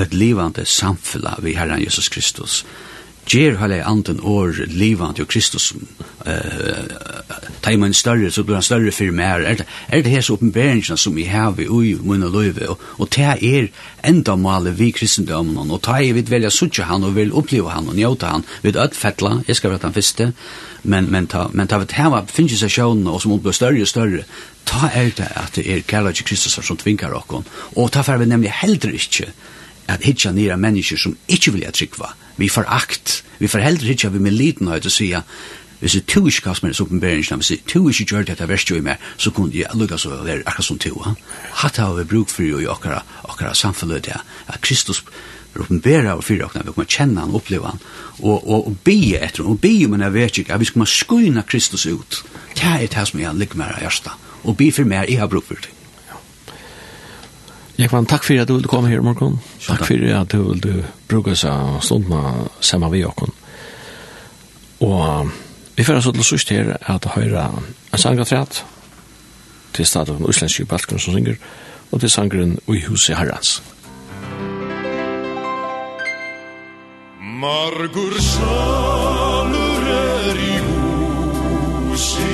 et livande samfunn vi Herren Jesus Kristus, ger hele anden år livant ju Kristus eh ta en større, så blir han større för mer är det er det her så uppenbarelsen som vi har i mina liv och og ta er enda målet vi kristendomen och ta i vid välja suttje han och vil uppleva han och njuta han Vi att fettla jeg ska være den første, men men ta men ta vet här finns seg så og och som blir större og større, ta er det att det är til Kristus som tvinkar oss och ta för vi nemlig heller inte at hitja nira mennesker som ikkje vilja trykva, vi får akt, vi får heldre hitja vi med liten høyt og sia, hvis du tog ikke kast meg dess oppenberingen, hvis du tog ikke gjør dette jo i meg, så kunne jeg lukka så være akkurat som to, Hatt har vi bruk for jo i okkara, okkara samfunnet, ja. at Kristus oppenberer og fyrir okkara, vi kommer kjenne han, oppleva han, og, og, og bie etter han, og bie men jeg vet ikke, at vi skal skuina Kristus ut. Det er det som jeg ligger med i hjertet, og bie for meg, jeg har bruk for det. Jekvann, takk for at du ville komme her i morgen. Takk for at du ville bruke seg stundene sammen med oss. Og vi får så til sørst her at høyre en sangatræt til stedet av den uslenske balken som synger, og til sangeren «Ui huset herrens». Margur salur er i huset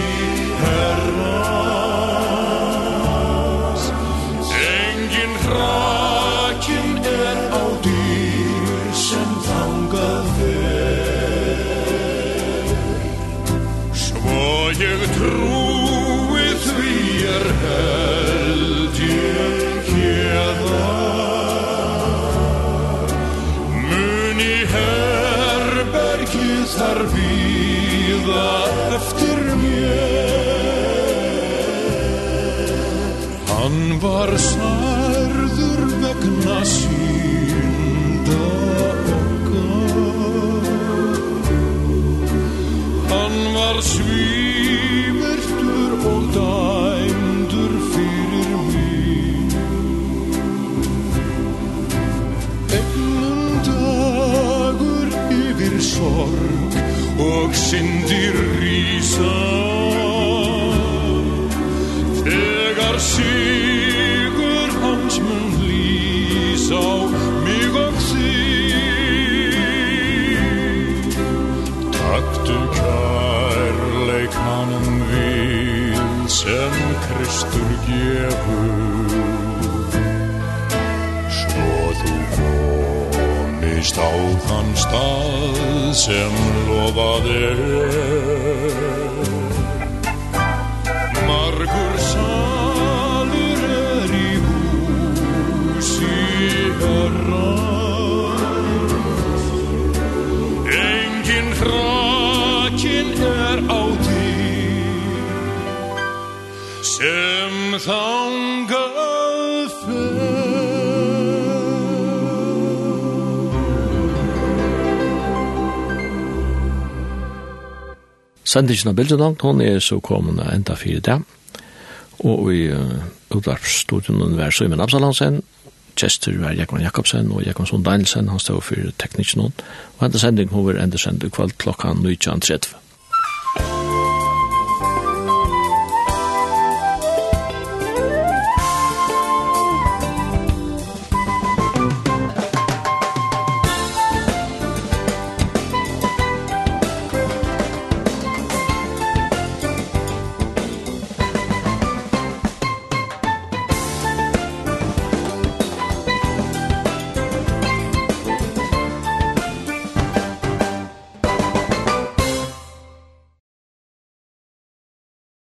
stad som lovad er Sendingen av Bildenang, hun er så kommende enda fire dag. Og i utvarpstudien uh, var Søymen Absalansen, Chester var Jekman Jakobsen og Jekmansson Danielsen, han stod for teknikken. Og enda sendingen hun var enda sendt i kveld klokka 19.30.